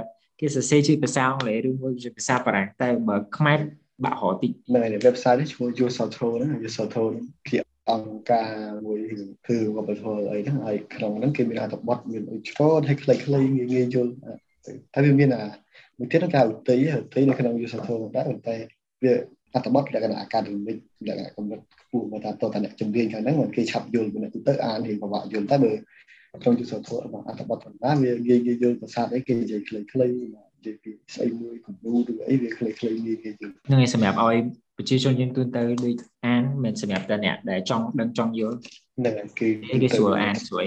គេសរសេរជាភាសាអង់គ្លេសឬមួយជាភាសាបារាំងតែបើខ្មែរបាក់រតិចហ្នឹងហើយ website នេះឈ្មោះ usalto ហ្នឹង usalto ជាអង្គការមួយគឺវប្បធម៌អីហ្នឹងហើយក្នុងហ្នឹងគេមានអត្ថបទមានច្រើនហើយខ្លីៗងាយងាយយល់ តែវាមានអាមួយទៀតគេហៅទីទីនៅក្នុង user tool ដែរប៉ុន្តែវាអត្ថបទលក្ខណៈ academic លក្ខណៈកម្រិតខ្ពស់មកថាតើតអ្នកជំនាញខាងហ្នឹងមិនគេឆាប់យល់ពីអ្នកទៅអានរៀងពិបាកយល់តែបើក្នុង user tool របស់អត្ថបទធម្មតាវាងាយងាយយល់ភាសាអីគេនិយាយខ្លីៗនិយាយពីស្អីមួយគំនូឬអីវាខ្លីៗងាយងាយយល់ហ្នឹងហើយសម្រាប់ឲ្យប្រជាជនយើងទូទៅដូចអានមិនសម្រាប់តែអ្នកដែលចង់ដឹងចង់យល់ ហ្នឹងហើយគឺគេស្រួលអានស្រួល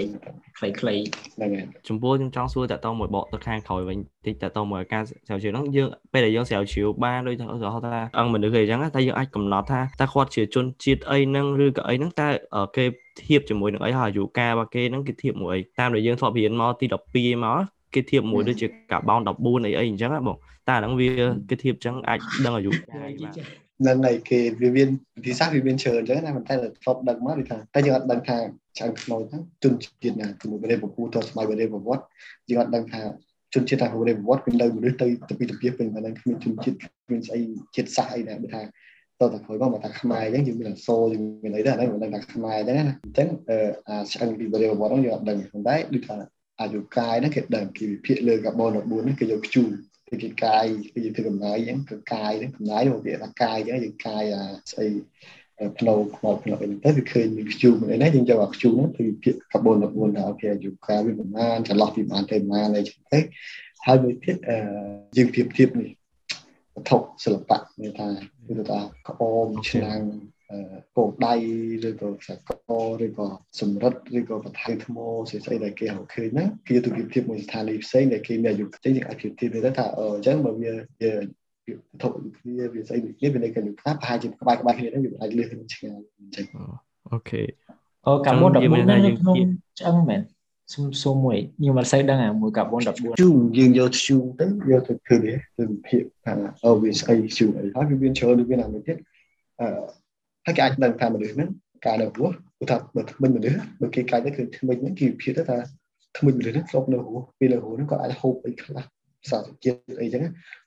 ខ្លីខ្លីហ្នឹងហើយចំពោះខ្ញុំចង់សួរតើតមួយបកទៅខាងក្រោយវិញតិចតើតមួយការស្រាវជ្រាវហ្នឹងយើងពេលដែលយើងស្រាវជ្រាវបានដូចថាឧទាហរណ៍ថាអង្គមនុស្សគេអញ្ចឹងតែយើងអាចកំណត់ថាតើគាត់ជាជនជាតិអីហ្នឹងឬក៏អីហ្នឹងតើគេធៀបជាមួយនឹងអីហើយអាយុកាលរបស់គេហ្នឹងគេធៀបមួយអីតាមដែលយើងធ្លាប់រៀនមកទី12មកគេធៀបមួយដូចជាកាបូន14អីអីអញ្ចឹងណាបងតែអាហ្នឹងវាគេធៀបអញ្ចឹងអាចដឹងអាយុកាលបាទ នឹងឯគេវាមានវិធីសាស្ត្រវាមានច្រើនអញ្ចឹងណាប៉ុន្តែធ្លាប់ដឹងមកដូចថាតែយើងអត់ដឹងថាឆ្អឹងខ្មោចហ្នឹងជនជាតិណាជាមួយបរិបពូទៅស្មៃបរិបវត្តយើងអត់ដឹងថាជនជាតិណាបរិបវត្តវានៅមនុស្សទៅទៅពីទៅពីពេញហ្នឹងគ្មានជនជាតិគ្មានស្អីជាតិសាសអីណាបើថាតើតើក្រោយមកថាខ្មែរអញ្ចឹងយើងមានអសរយើងមានអីដែរហ្នឹងមិនដឹងថាខ្មែរអញ្ចឹងណាអញ្ចឹងអាឆ្អឹងពីបរិបវត្តហ្នឹងយើងអត់ដឹងប៉ុន្តែដូចថាអាយុកាយហ្នឹងគេដឹងគេវិភាគលើកាបូន14ហ្នឹងគេយកខ្ជូរ គឺកាយគឺយើងធ្វើកំណាយអញ្ចឹងគឺកាយកំណាយមកវាថាកាយអញ្ចឹងយើងកាយអាស្អីផ្លោខ្មោចផ្លោអីទៅវាឃើញមានខ្ជូរមួយនេះយើងយកអាខ្ជូរហ្នឹងគឺភាគកាបូន14ថាអូខេយុកាវាប្រមាណចន្លោះពីប្រមាណទៅប្រមាណអីចឹងទៅហើយមួយទៀតយើងប្រៀបធៀបនេះវត្ថុសិល្បៈមានថាគឺថាក្អមឆ្នាំង កោដៃឬក៏ខ្សែកឬក៏សម្រិតឬក៏បន្ថៃថ្មស្អីស្អីដែលគេហៅឃើញហ្នឹងគេទៅប្រៀបធៀបមួយស្ថានីយ៍ផ្សេងដែលគេមានអាយុផ្សេងយើងអាចប្រៀបធៀបទៅថាអញ្ចឹងបើវាវាធុគ្នាវាស្អីគ្នាវានៅកណ្ដាលខ្លះប្រហែលជាក្បែរក្បែរគ្នាហ្នឹងវាអាចលឿនទៅឆ្ងាយអញ្ចឹងអូខេអូកាបូន14ហ្នឹងក្នុងឆ្អឹងមែនសុំសុំមួយខ្ញុំមិនសូវដឹងអាមួយកាបូន14ជូងយើងយកធ្យូងទៅយកទៅធ្វើវាទៅវិភាគថាអូវាស្អីធ្យូងអីហើយវាមានច្រើនវាណាមួយទៀតអឺ ហើយគេអាចដឹងថាមនុស្សហ្នឹងការនៅរស់គឺថាបើថ្មិញមនុស្សបើគេកាច់ទៅគឺថ្មិញហ្នឹងគេវិភាគទៅថាថ្មិញមនុស្សហ្នឹងធ្លាប់នៅរស់ពេលនៅរស់ហ្នឹងក៏អាចហូបអីខ្លះ សារជាតិអីចឹង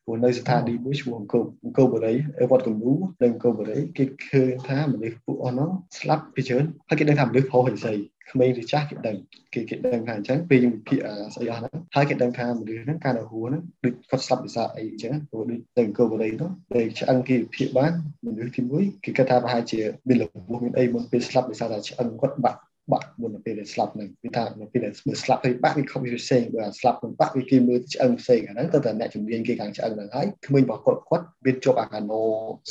ព្រោះនៅស្ថានីយ៍មួយឈ្មោះអង្គរអង្គរបរិយវត្តកនូនៅអង្គរបរិយគេឃើញថាមនុស្សពួកអស់ហ្នឹងស្លាប់ពីច្រើនហើយគេដឹងថាមនុស្សប្រុសឬស្រីក្មេងឬចាស់គេដឹងគេគេដឹងថាអញ្ចឹងពេលយើងវិភាគស្អីអស់ហ្នឹងហើយគេដឹងថាមនុស្សហ្នឹងកាលនៅហួរហ្នឹងដូចគាត់ស្លាប់ពីសារអីអញ្ចឹងព្រោះដូចនៅអង្គរបរិយនោះពេលឆ្អឹងគេវិភាគបានមនុស្សទី1គេគិតថាប្រហែលជាមានរបួសមានអីមុនពេលស្លាប់ដោយសារតែឆ្អឹងគាត់បាក់ បាក់មុនពេលដែលស្លាប់ហ្នឹងវាថានៅពេលដែលស្លាប់ទៅបាក់វាខុសវាផ្សេងបើស្លាប់នឹងបាក់វាគេមើលឆ្អឹងផ្សេងអាហ្នឹងទៅតែអ្នកជំនាញគេខាងឆ្អឹងហ្នឹងហើយក្មេងរបស់គាត់គាត់វាជាប់អាកាណូ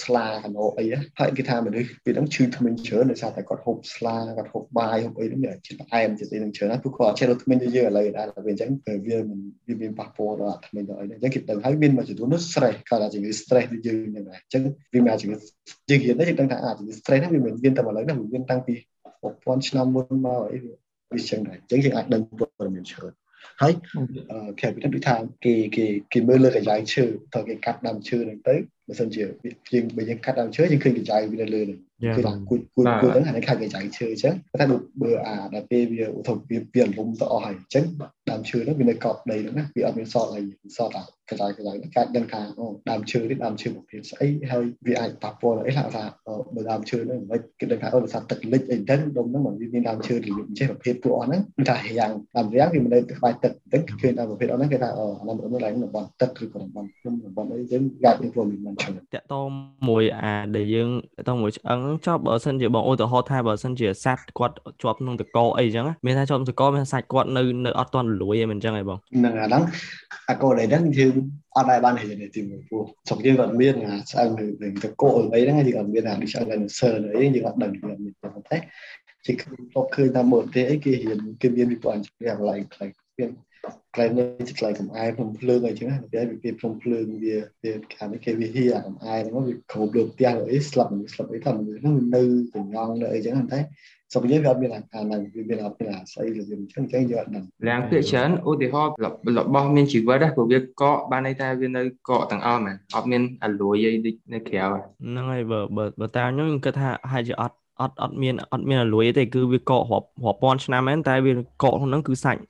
ស្លាកាណូអីហើយគេថាមនុស្សពេលហ្នឹងឈឺធ្មេញច្រើនដោយសារតែគាត់ហូបស្លាគាត់ហូបបាយហូបអីហ្នឹងវាជាតិផ្អែមជាតិអីហ្នឹងច្រើនហើយពួកគាត់អត់ចេះរត់ធ្មេញទៅយើងឥឡូវដែរវាអញ្ចឹងវាមិនវាមានប៉ះពាល់ដល់ធ្មេញដល់អីហ្នឹងអញ្ចឹងគេដឹងហើយមានមួយចំនួននោះ stress គាត់ថាជំងឺ stress ដូចយើងហ្នឹងដែរអញ្ចឹងវាមានជំងឺយើងរៀនទៅយើងដឹងថាអាជំងឺ stress ហ្នឹងវាមិនមានតែឥឡូវហ្នឹងវាមានតាំងពី 1000ឆ្នាំមុនមកអីវាចឹងដែរអញ្ចឹងយើងអាចដឹងព័ត៌មានច្រើនហើយក្រៅពីនេះដូចថាគេគេគេមើលលើកញ្ចៃឈើតើគេកាត់ដើមឈើហ្នឹងទៅ បើសិនជាយើងបើយើងកាត់ដើមឈើយើងឃើញកញ្ចៃវានៅលើនេះគឺថាគួយគួយគួយហ្នឹងអានេះខាងកញ្ចៃឈើអញ្ចឹងតែបើអាដល់ពេលវាឧទាហរណ៍វាវាលំទៅអស់ហើយអញ្ចឹងដើមឈើហ្នឹងវានៅកប់ដីហ្នឹងណាវាអត់មានសល់អីសល់តែកញ្ចៃកញ្ចៃហ្នឹងកាត់ដឹងថាអូដើមឈើនេះដើមឈើប្រភេទស្អីហើយវាអាចប៉ះពាល់អីថាថាបើដើមឈើហ្នឹងមិនគេដឹងថាអូដោយសារទឹកលិចអីចឹងដុំហ្នឹងมันវាមានដើមឈើរបៀបអញ្ចឹងប្រភេទពួកអស់ហ្នឹងគឺថារាំងដើមរាំងវាមិននៅក្បែរទឹកអញ្ចឹងឃើញដើមប្រភេទអស់ហ្នឹងគេថាអូអានោះឡើងតំបន់ទឹកឬក៏តំបន់ភ្នំតំបន់អីចឹងកាត់ improvement ច្រើនតកតមួយអាដែលយើងតកតមួយឆ្អឹងចប់បើសិនជាបងឧទាហរណ៍ថាបើសិនជាសត្វគាត់ជាប់ក្នុងតកអីចឹងមានថាជាប់តកមានសាច់គាត់នៅនៅអត់ទាន់លួយឯមិនចឹងឯងបងហ្នឹងអាហ្នឹងអាកូដែលហ្នឹងយើងអត់ដែរបានហេតុទីមួយព្រោះស្រុកយើងគាត់មានអាឆ្អឹងនឹងតកអីហ្នឹងយើងអត់មានអាឆ្អឹងនៅសើអីយើងអត់ដឹងយើងមានប៉ុន្តែជាខ្ញុំឃើញតាមមើលទេអីគេរៀនគេមានវិព័ន្ធជាកន្លែងខ្លះមាន កន្លែងនេះជាកន្លែងកំអែភ្នំភ្លើងអីចឹងណាវាវាភ្នំភ្លើងវាវាខាងនេះគេវាហៀអាកំអែហ្នឹងវាគ្រប់លើផ្ទះអីស្លាប់ស្លាប់អីថាមនុស្សហ្នឹងនៅកញ្ញងនៅអីចឹងតែសុខយើងវាអត់មានអាហ្នឹងវាមានអត់មានអាស្អីរបៀបអញ្ចឹងអញ្ចឹងយើងអត់ដឹងឡើងភាគច្រើនឧទាហរណ៍របស់មានជីវិតព្រោះវាកកបានន័យថាវានៅកកទាំងអស់មែនអត់មានអាលួយអីដូចនៅក្រៅហ្នឹងហើយបើបើតាមខ្ញុំគិតថាហាក់ជាអត់ អត់អត់មានអត់មានអលួយទេគឺវាកករាប់រាប់ពាន់ឆ្នាំមែនតែវាកកក្នុងហ្នឹងគឺសាច់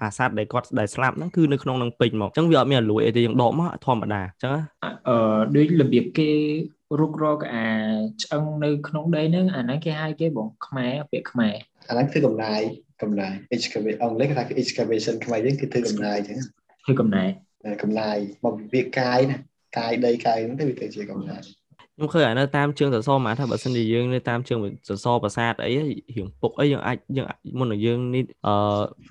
អាសត្វដែលគាត់ដែលស្លាប់ហ្នឹងគឺនៅក្នុងហ្នឹងពេញមកអញ្ចឹងវាអត់មានអលួយអីទេយើងដកមកធម្មតាអញ្ចឹងអឺដូចរបៀបគេរុករកអាឆ្អឹងនៅក្នុងដីហ្នឹងអាហ្នឹងគេហៅគេបងខ្មែរពាក្យខ្មែរអាហ្នឹងគឺកំណាយកំណាយ excavation អង់គ្លេសគេថា excavation ខ្មែរយើងគឺធ្វើកំណាយអញ្ចឹងធ្វើកំណាយកំណាយមកវាកាយណាកាយដីកាយហ្នឹងទៅវាទៅជាកំណាយ ខ្ញុំឃើញអានៅតាមជើងសសរមកថាបើសិនជាយើងនៅតាមជើងសសរប្រាសាទអីរៀងពុកអីយើងអាចយើងមុននឹងយើងនេះអឺ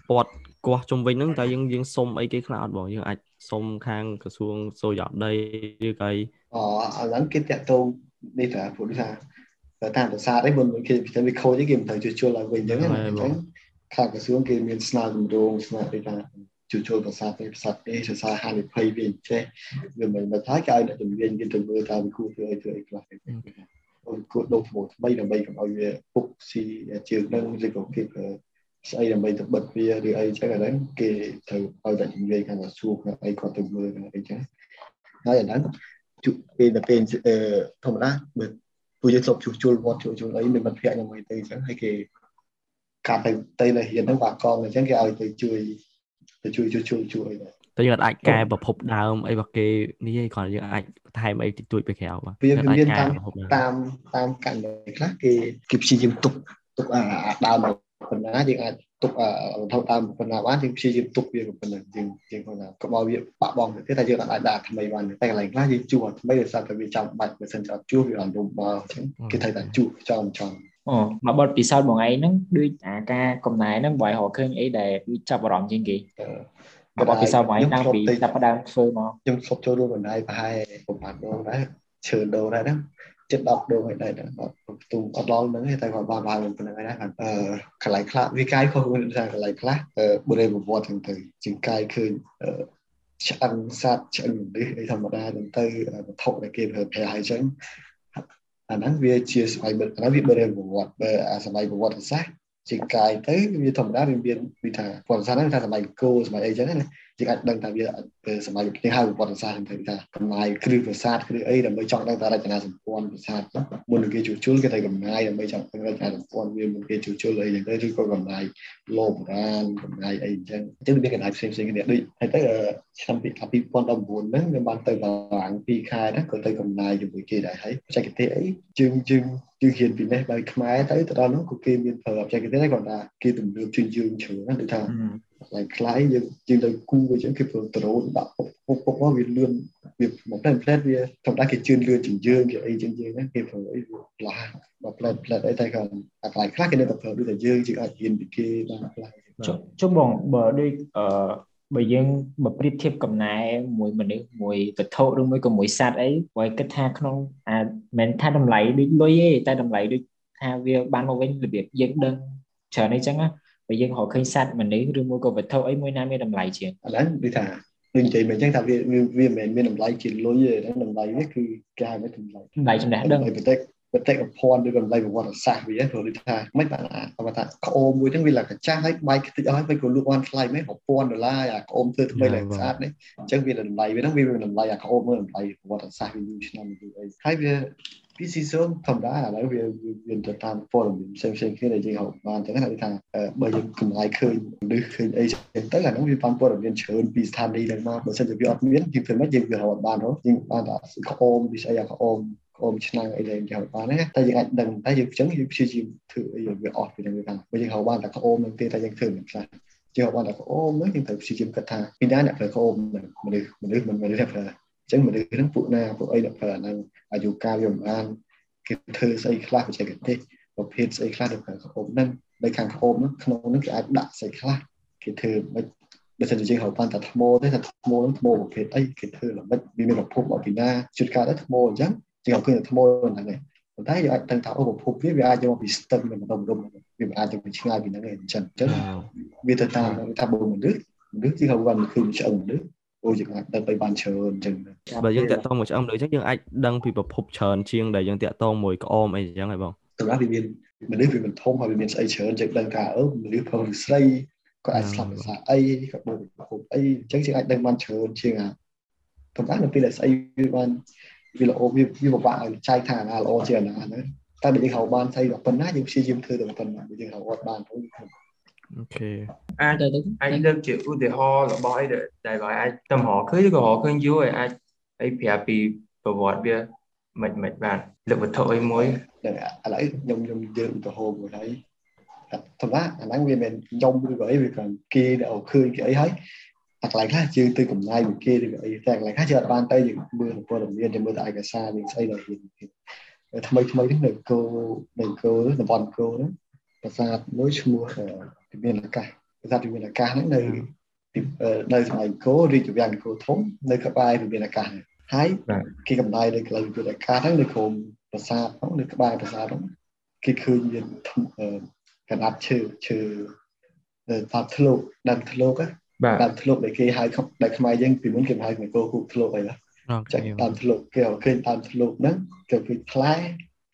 ពាត់គាស់ជុំវិញហ្នឹងតើយើងយើងសុំអីគេខ្លះអត់បងយើងអាចសុំខាងក្រសួងសូយោដីឬក៏អីអូឥឡូវគេតាក់ទងនេះថាព្រោះថាតាមប្រាសាទអីមុនគេពីវាខូចគេមិនត្រូវជួសជុលឲ្យវិញអញ្ចឹងអញ្ចឹងខាងក្រសួងគេមានស្នើគម្រោងស្នើពីថា ជួសជុលប្រាសាទនេះប្រាសាទនេះសរសើរហានិភ័យវាចេះវាមិនមកថាគេឲ្យអ្នកជំនាញគេទៅមើលតើវាគួរធ្វើអីធ្វើអីខ្លះអូគួរដូរថ្មថ្មីដើម្បីកុំឲ្យវាពុកស៊ីជើងនឹងឬក៏គេស្អីដើម្បីទៅបិទវាឬអីចឹងអាហ្នឹងគេត្រូវឲ្យតែនិយាយខាងក្រសួងខាងអីគាត់ទៅមើលអីចឹងហើយអាហ្នឹងជួពេលទៅពេលធម្មតាបើពួកយើងធ្លាប់ជួសជុលវត្តជួសជុលអីមានមិត្តភ័ក្តិយ៉ាងម៉េចទៅចឹងហើយគេកាត់ទៅទៅនៅហ៊ានហ្នឹងបាក់កងអញ្ចឹងគេឲ្យទៅជួយ ទៅជួយជួយជួយជួយអីដែរតែយើងអាចកែប្រភពដើមអីរបស់គេនេះឯងគ្រាន់តែយើងអាចបន្ថែមអីតិចតួចទៅក្រៅបាទវាមានតាមតាមតាមករណីខ្លះគេគេព្យាយាមទុកទុកអាដើមប៉ុណ្ណាយើងអាចទុកវត្ថុតាមប៉ុណ្ណាបានយើងព្យាយាមទុកវាប៉ុណ្ណឹងយើងយើងគាត់ថាកុំឲ្យវាបាក់បង់ទៅទៀតតែយើងអាចដាក់ថ្មីបានតែកន្លែងខ្លះយើងជួថ្មីដោយសារតែវាចាំបាច់បើសិនជាអត់ជួវាអត់រំបើអញ្ចឹងគេត្រូវតែជួចំចំ អូមកបត់ពិសោធន៍បងឯងហ្នឹងដូចអាការកំណែហ្នឹងបើឲ្យរកឃើញអីដែលចាប់អារម្មណ៍ជាងគេបត់ពិសោធន៍បងឯងតាំងពីចាប់ផ្ដើមធ្វើមកខ្ញុំធ្លាប់ចូលរួមបណ្ដាយប្រហែលប្រហែលដងដែរឈើដូរដែរណាចិត្ត10ដងហើយដែរអត់ផ្ទុំអត់ដល់ហ្នឹងទេតែគាត់បានបានប៉ុណ្្នឹងហើយណាគាត់អឺកន្លែងខ្លះវាកាយខុសគ្នាថាកន្លែងខ្លះបរិវត្តហ្នឹងទៅជាងកាយឃើញឆ្អឹងសត្វឆ្អឹងនេះអីធម្មតាហ្នឹងទៅវត្ថុដែលគេប្រើប្រាស់ហើយចឹង អាហ្នឹងវាជាសម័យអាហ្នឹងវាបរិវត្តបើអាសម័យប្រវត្តិសាស្ត្រជាកាយទៅវាធម្មតាវាមានវាថាប្រវត្តិសាស្ត្រហ្នឹងថាសម័យគោសម័យអីចឹងណាយើងអាចដឹងថាវាសម័យគេហៅប្រវត្តិសាស្ត្រហ្នឹងថាកំណាយគ្រឹះប្រាសាទគ្រឹះអីដើម្បីចង់ដឹងថារចនាសម្ព័ន្ធប្រាសាទមុននឹងគេជួសជុលគេតែកំណាយដើម្បីចង់ដឹងរចនាសម្ព័ន្ធវាមុនគេជួសជុលអីយ៉ាងទៅឬក៏កំណាយលោបុរាណកំណាយអីអញ្ចឹងអញ្ចឹងវាកំណាយផ្សេងផ្សេងគ្នាដូចហើយទៅឆ្នាំ2019ហ្នឹងខ្ញុំបានទៅបារាំង2ខែណាក៏ទៅកំណាយជាមួយគេដែរហើយបច្ចេកទេសអីយើងយើងយើងហ៊ានពីនេះដោយខ្មែរទៅទៅដល់នោះក៏គេមានប្រើបច្ចេកទេសដែរគាត់ថាគេទំនើបជាងយើងច្រើនណាដូចថា ឡើងខ្លាយយើងយើងទៅគូអញ្ចឹងគេធ្វើដ្រូនដាក់ពុកពុកពុកមកវាលឿនវាមកផ្លែផ្លែវាធម្មតាគេជឿនលឿនជាងយើងគេអីជាងយើងណាគេធ្វើអីវាផ្លាស់មកផ្លែផ្លែអីតែគាត់អាខ្លាយខ្លះគេនៅតែធ្វើដូចតែយើងជាងអាចហ៊ានពីគេបានផ្លាស់ចុះបងបើដូចអឺបើយើងបើប្រៀបធៀបកំណែមួយមនុស្សមួយវត្ថុឬមួយក៏មួយសត្វអីបើគិតថាក្នុងអាមិនថាតម្លៃដូចលុយទេតែតម្លៃដូចថាវាបានមកវិញរបៀបយើងដឹងច្រើនអីចឹងណា បើយើងរកឃើញសត្វមនុស្សឬមួយក៏វត្ថុអីមួយណាមានតម្លៃជាងឥឡូវដូចថាដូចនិយាយមិនអញ្ចឹងថាវាវាមិនមែនមានតម្លៃជាលុយទេតម្លៃនេះគឺគេហៅថាតម្លៃតម្លៃចំណេះដឹងប្រទេសបតិកភ័ណ្ឌឬកម្លៃប្រវត្តិសាស្ត្រវាព្រោះដូចថាមិនបានគាត់ថាក្អូមមួយហ្នឹងវាឡើងកាចាស់ហើយបាយខ្ទេចអស់ហើយក៏លក់បានថ្លៃមែន1000ដុល្លារអាក្អូមធ្វើថ្មីឡើងស្អាតនេះអញ្ចឹងវាតម្លៃវាហ្នឹងវាតម្លៃអាក្អូមមើលតម្លៃប្រវត្តិសាស្ត្រវាយូរឆ្នាំយូរអីហើយវា PC zone ធម្មតាឥឡូវវាវាទៅតាមព័ត៌មានផ្សេងផ្សេងគ្នាដែលយើងហៅបានអញ្ចឹងគេថាបើយើងកម្លាយឃើញឬឃើញអីចឹងទៅអានោះវាបានព័ត៌មានច្រើនពីស្ថានីយ៍ហ្នឹងមកបើសិនជាវាអត់មានយើងធ្វើម៉េចយើងវារត់បានហ៎យើងបានតែក្អមពីស្អីអាក្អមក្អមឆ្នាំងអីដែលយើងហៅបានណាតែយើងអាចដឹងតែយើងអញ្ចឹងយើងព្យាយាមធ្វើអីវាអស់ពីហ្នឹងវាថាបើយើងហៅបានតែក្អមហ្នឹងទេតែយើងធ្វើមិនខ្លះយើងហៅបានតែក្អមហ្នឹងយើងត្រូវព្យាយាមគិតថាពីណាអ្នកប្រើក្អមមនុស្សមនុស្សមិនមនុស្សអ្នកប្រើ អញ្ចឹងមនុស្សហ្នឹងពួកណាពួកអីអ្នកប្រើហ្នឹងអាយុកាលវាមិនបានគេធ្វើស្អីខ្លះបច្ចេកទេសប្រភេទស្អីខ្លះទៅខាងក្អមហ្នឹងនៅខាងក្អមហ្នឹងក្នុងហ្នឹងគេអាចដាក់ស្អីខ្លះគេធ្វើមិនបើសិនជាយើងហៅបានតែថ្មទេថាថ្មហ្នឹងថ្មប្រភេទអីគេធ្វើល្មិចវាមានប្រភពមកពីណាជួនកាលទៅថ្មអញ្ចឹងយើងហៅឃើញថ្មហ្នឹងឯងប៉ុន្តែយើងអាចដឹងថាអូប្រភពវាវាអាចយកមកពីស្ទឹងមិនដុំដុំវាអាចទៅពីឆ្ងាយពីហ្នឹងឯងអញ្ចឹងអញ្ចឹងវាទៅតាមថាបើមនុស្សមនុស្សគេហៅថាឃើញឆ្អឹងមនុស្ស អូយើងអាចដឹងទៅបានច្រើនអញ្ចឹងបើយើងតាក់ទងមួយឆ្អឹងដូចអញ្ចឹងយើងអាចដឹងពីប្រភពច្រើនជាងដែលយើងតាក់ទងមួយក្អមអីអញ្ចឹងហ៎បងសម្រាប់វាមានមនុស្សវាមិនធំហើយវាមានស្អីច្រើនយើងដឹងថាអឺមនុស្សផងឬស្រីក៏អាចស្លាប់ដោយសារអីក៏បូកប្រភពអីអញ្ចឹងយើងអាចដឹងបានច្រើនជាងអាប៉ុន្តែនៅពេលដែលស្អីវាបានវាល្អវាវាពិបាកឲ្យចែកថាណាល្អជាណាណាតែបើយើងហៅបានស្អីដល់ប៉ុណ្ណាយើងព្យាយាមធ្វើតែប៉ុណ្ណាបើយើងហៅអត់បានទៅអូខេ អាចទៅអាចលើកជាឧទាហរណ៍របស់អីដែលបើអាចតំហឃើញក៏រកឃើញយូរឲ្យអាចអីប្រាប់ពីប្រវត្តិវាមិនមិនបានលើកវត្ថុអីមួយឥឡូវខ្ញុំខ្ញុំយើងឧទាហរណ៍មួយហើយធម្មតាអាហ្នឹងវាមិនខ្ញុំឬក៏អីវាគ្រាន់គេដែលឃើញគេអីហើយអាកន្លែងខ្លះជឿទៅកំណាយមួយគេឬក៏អីតែកន្លែងខ្លះជឿអត់បានទៅយើងមើលព័ត៌មានយើងមើលតែឯកសារយើងស្អីដល់ហ៊ានថ្មីថ្មីនេះនៅគោនៅគោតំបន់គោហ្នឹងប្រាសាទមួយឈ្មោះវិមានអាកាស ប្រាសាទវិមានអាកាសហ្នឹងនៅនៅសម័យអង្គររាជវាំងអង្គរធំនៅក្បែរវិមានអាកាសហើយគេកំដាយនៅកន្លែងវិមានអាកាសហ្នឹងនៅក្រុមប្រាសាទហ្នឹងនៅក្បែរប្រាសាទហ្នឹងគេឃើញមានកណាត់ឈើឈើតាមធ្លោកដើមធ្លោកដើមធ្លោកដែលគេហៅដែលខ្មែរយើងពីមុនគេហៅមកគោគូធ្លោកអីណាចាក់តាមធ្លោកគេឃើញតាមធ្លោកហ្នឹងគេឃើញផ្លែ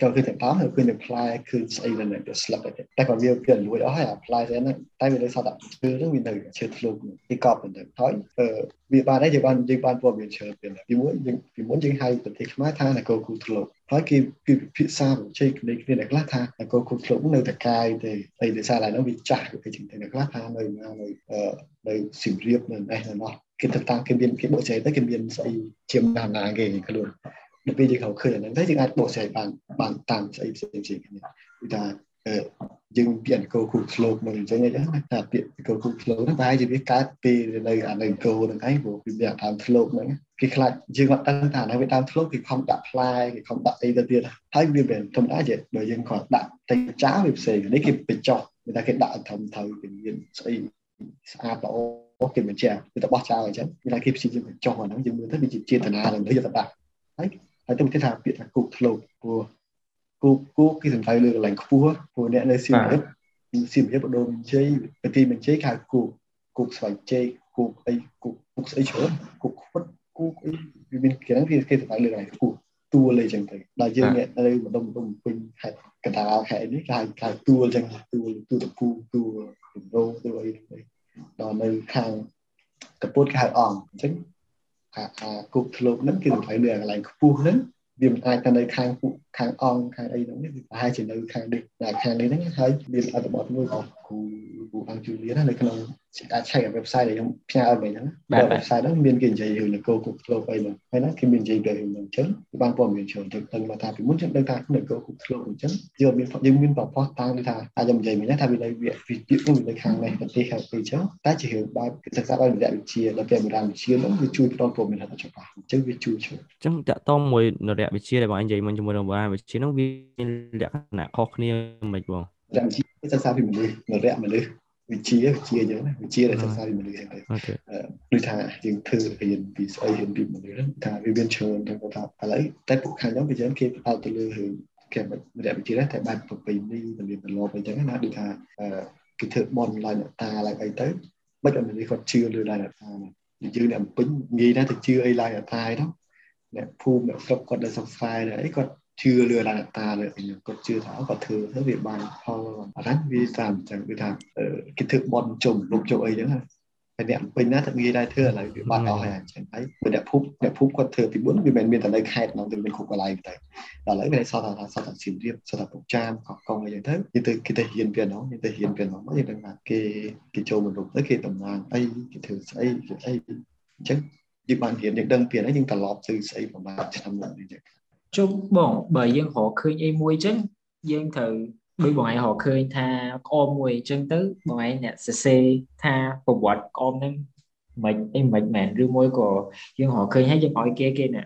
ក៏គឺទាំងដើមហើយគឺនឹងផ្លែគឺស្អីនៅទៅស្លឹកតែក៏វាវាលួចអស់ហើយអាផ្លែស្អីហ្នឹងតែវានៅសតឈើហ្នឹងវានៅឈើធ្លុកវាកប់ទៅហើយវាបានហើយយើងបានយើងបានព័ត៌មានច្រើនទៀតពីមុនយើងពីមុនយើងហៅប្រទេសខ្មែរថានគរគូធ្លុកហើយគេគឺពិភាក្សាជ័យគ្នាគ្នាខ្លះថានគរគូធ្លុកនៅតែកាយទេហើយដោយសារតែហ្នឹងវាចាស់គេជាងតែខ្លះថានៅនៅនៅសៀមរាបនៅនេះនៅនោះគេទៅតាំងគេមានគេបកចែកទៅគេមានស្អីជាមណាណាគេខ្លួន នៅពេលយើងខៅឃើញអាហ្នឹងទៅយើងអាចបកស្រាយបានបានតាមស្អីផ្សេងផ្សេងគ្នាគឺថាយើងពីអង្គគូក្លោកមកអញ្ចឹងអញ្ចឹងថាពាក្យអង្គគូក្លោកហ្នឹងប្រហែលជាវាកើតពីនៅអានៅអង្គហ្នឹងឯងព្រោះវាមានតាមក្លោកហ្នឹងគេខ្លាចយើងអត់ដឹងថានៅតាមក្លោកគេខំដាក់ផ្លែគេខំដាក់អីទៅទៀតហើយវាមិនធម្មតាទេបើយើងគាត់ដាក់តែចាវាផ្សេងនេះគេបញ្ចុះគេថាគេដាក់ធំទៅគេមានស្អីស្អាតល្អគេមិនជាគេទៅបោះចោលអញ្ចឹងគេថាគេព្យាយាមបញ្ចុះអាហ្នឹងយើងមើលទៅវាជាចេតនានឹងទៅយកទៅដាក់ហើយ ហើយទៅគេថាពាក្យថាគូក្លោកព្រោះគូគូគេសំដៅលើកន្លែងខ្ពស់ព្រោះអ្នកនៅសៀមរាបសៀមរាបបដូរមានជ័យប្រទីមានជ័យគេហៅគូគូស្វ័យជ័យគូអីគូគូស្អីច្រើនគូខ្វិតគូអីវាមានគេហ្នឹងគេសំដៅលើកន្លែងខ្ពស់ទួលអីចឹងទៅដល់យើងអ្នកនៅម្ដុំម្ដុំពេញខេត្តកណ្ដាលខេត្តនេះគេហៅគេហៅទួលចឹងទួលទួលតពូទួលរំដោទួលអីដល់នៅខាងកពុតគេហៅអង្គអញ្ចឹង អាអាគុកធ្លុកហ្នឹងគឺសំដៅលើកន្លែងខ្ពស់ហ្នឹងវាមិនអាចទៅនៅខាងខាងអង្គខាងអីហ្នឹងវាប្រហែលជានៅខាងនេះតែខាងនេះហ្នឹងហើយមានអត្ថបទមួយរបស់គ្រូគ្រូអង្គជូលៀននៅក្នុង អាចឆែក website ដែលខ្ញុំផ្ញើឲ្យមិញហ្នឹង website ហ្នឹងមានគេនិយាយរឿងនគរគុកធ្លុកអីហ្នឹងហើយណាគេមាននិយាយពីរឿងហ្នឹងអញ្ចឹងបានព័ត៌មានច្រើនទៅដឹងមកថាពីមុនខ្ញុំដឹងថានគរគុកធ្លុកអញ្ចឹងយើងមានយើងមានប្រព័ន្ធតាំងថាអាចខ្ញុំនិយាយមិញថាវានៅវាវិទ្យានោះវានៅខាងនេះប្រទេសខាងពីអញ្ចឹងតែជារឿងបែបសិក្សាដោយវិទ្យាដល់ពេលបុរាណវិទ្យាហ្នឹងវាជួយផ្ដល់ព័ត៌មានថាច្បាស់អញ្ចឹងវាជួយជួយអញ្ចឹងតកតមួយនរៈវិទ្យាដែលបងនិយាយមុនជាមួយនឹងបុរាណវិទ្យាហ្នឹងវាមានលក្ខណៈខុសគ្នាមិនបងរៈវិទ្យាសិក្សាពីមនុស្សនរៈមនុស្ស វិជាវិជាអញ្ចឹងណាវិជាដែលសិក្សាពីមនុស្សអញ្ចឹងទៅដូចថាយើងធ្វើរៀនពីស្អីរៀនពីមនុស្សថាវាមានច្រើនទៅថាឥឡូវតែពួកខាងខ្ញុំវាច្រើនគេផ្ដោតទៅលើរឿងគេមិនរកវិជាតែបែបប្រពៃណីរបៀបបន្លប់អីចឹងណាដូចថាគេធ្វើបនឡើងតាឡើងអីទៅមិនឲ្យមនុស្សគាត់ជឿលើឡើងតាយើងអ្នកពេញងាយណាស់ទៅជឿអីឡើងតាឯនោះអ្នកភូមិអ្នកស្រុកគាត់ដែលសិក្សាអីគាត់ជឿលើរណតាលើខ្ញុំគាត់ជឿថាគាត់ធ្វើទៅវាបានផលអរ៉ាវាតាមអញ្ចឹងគឺថាគេធ្វើបន់ជុំលុបជុំអីអញ្ចឹងហើយអ្នកពេញណាទៅងាយដែរធ្វើឥឡូវវាបាត់អស់ហើយអញ្ចឹងហើយអ្នកភូមិអ្នកភូមិគាត់ ធ្វើពីមុនវាមិនមានតែនៅខេត្តហ្នឹងទៅមានគ្រប់កន្លែងទៅដល់ឥឡូវវាសតថាសតថាសៀមរាបសតថាពុកចាមកោះកុងអីចឹងទៅយើងទៅគេទៅហ៊ានពីហ្នឹងយើងទៅហ៊ានពីហ្នឹងយើងដឹងថាគេគេចូលមករុកទៅគេតំណាងអីគេធ្វើស្អីគេអីអញ្ចឹងយើងបានហ៊ានយើងដឹងពីហ្នឹងយើងត្រឡប់ទៅស្អី ប្រហែលឆ្នាំមុនអញ្ចឹងជុំបងបើយើងរកឃើញអីមួយអញ្ចឹងយើងត្រូវដោយបងឯងរកឃើញថាក្អមមួយអញ្ចឹងទៅបងឯងអ្នកសរសេរថាប្រវត្តិក្អមហ្នឹងមិនអីមិនមែនឬមួយក៏យើងរកឃើញហើយយើងឲ្យគេគេណា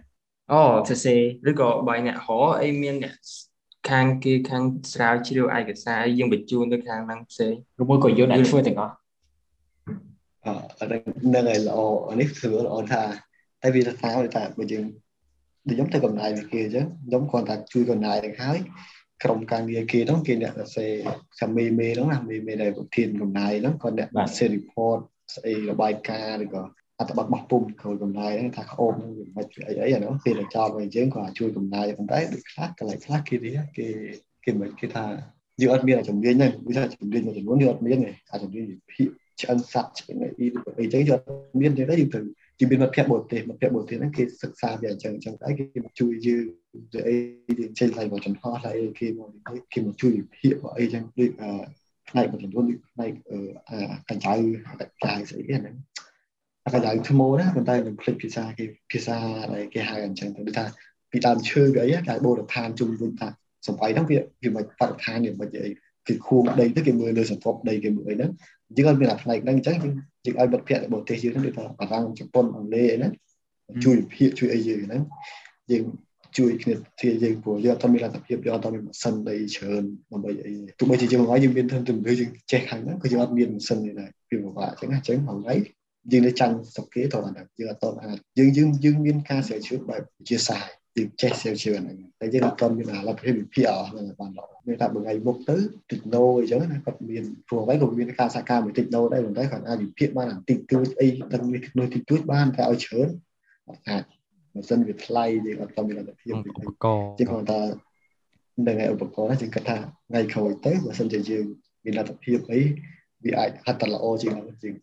អូសរសេរឬក៏បើអ្នករកអីមានអ្នកខាងគេខាងស្រាវជ្រាវឯកសារយើងបញ្ជូនទៅខាងហ្នឹងផ្សេងឬមួយក៏យើងអ្នកធ្វើទាំងអស់អឺហ្នឹងហើយល្អនេះធ្វើល្អថាតែវាថាថាបើយើង ដូចខ្ញុំទៅកំណាយវាគេអញ្ចឹងខ្ញុំគ្រាន់តែជួយកំណាយនឹងហើយក្រុមការងារគេហ្នឹងគេអ្នកសរសេរសាមីមេហ្នឹងណាមេមេដែលប្រធានកំណាយហ្នឹងគាត់អ្នកសេ report ស្អីរបាយការណ៍ឬក៏អត្ថបទបោះពុំគ្រូកំណាយហ្នឹងថាក្អូនហ្នឹងវាមិនអីអីអានោះពេលតែចោលវិញយើងគាត់ជួយកំណាយប៉ុន្តែដូចខ្លះកន្លែងខ្លះគេគេគេមិនគេថាយើងអត់មានជំនាញហ្នឹងវាថាជំនាញមួយចំនួនយើងអត់មានទេអាជំនាញវិភាគឆ្អិនស័ព្ទឆ្អិនអីអីចឹងយើងអត់មានទេយើងទៅ ជាមានមិត្តភ័ក្ដិបរទេសមិត្តភ័ក្ដិបរទេសហ្នឹងគេសិក្សាវាអញ្ចឹងអញ្ចឹងតែគេមកជួយយើងទៅអីយើងចេញថ្លៃមកចំហថ្លៃគេមកគេមកជួយវិភាគមកអីចឹងដូចផ្នែកមួយចំនួនផ្នែកកញ្ចៅកញ្ចៅស្អីហ្នឹងអាកញ្ចៅថ្មណាប៉ុន្តែខ្ញុំភ្លេចភាសាគេភាសាដែលគេហៅអញ្ចឹងទៅដូចថាពីដើមឈើវាអីតែបូរឋានជុំវិញថាសំបីហ្នឹងវាវាមិនបរិស្ថានវាមិនអី គេខួងដីទៅគេមើលលើសន្ទប់ដីគេមើលអីហ្នឹងយើងអត់មានអាផ្នែកហ្នឹងអញ្ចឹងយើងយើងឲ្យមិត្តភ័ក្តិបរទេសយើងហ្នឹងដូចថាបារាំងជប៉ុនអង់គ្លេសអីហ្នឹងជួយវិភាគជួយអីយើងហ្នឹងយើងជួយគ្នាធាយើងព្រោះយើងអត់មានលទ្ធភាពយើងអត់មានម៉ាស៊ីនដីច្រើនដើម្បីអីទោះបីជាយើងមកយើងមានធនធានយើងចេះខាងហ្នឹងក៏យើងអត់មានម៉ាស៊ីនទេដែរវាពិបាកអញ្ចឹងអញ្ចឹងហើយយើងនៅចាំស្រុកគេទៅអាយើងអត់តអាចយើងយើងយើងមានការស្រាវជ្រាវបែបជាសាយ យើងចេះស្រាវជ្រាវហ្នឹងតែយើងអត់ទាន់មានអាលទ្ធភាពវិភាគអស់ហ្នឹងបានល្អមានថាមួយថ្ងៃមុខទៅតិចណូអីចឹងណាគាត់មានព្រោះអ្វីក៏មានការសហការមួយតិចណូដែរប៉ុន្តែគាត់អាចវិភាគបានអាតិចតួចអីទាំងមាននោះតិចតួចបានតែឲ្យច្រើនអត់អាចបើសិនវាថ្លៃយើងអត់ទាន់មានលទ្ធភាពឧបករណ៍ជាគាត់ថានឹងឯឧបករណ៍ហ្នឹងយើងគិតថាថ្ងៃក្រោយទៅបើសិនជាយើងមានលទ្ធភាពអីវាអាចហាត់តែល្អជាងជាង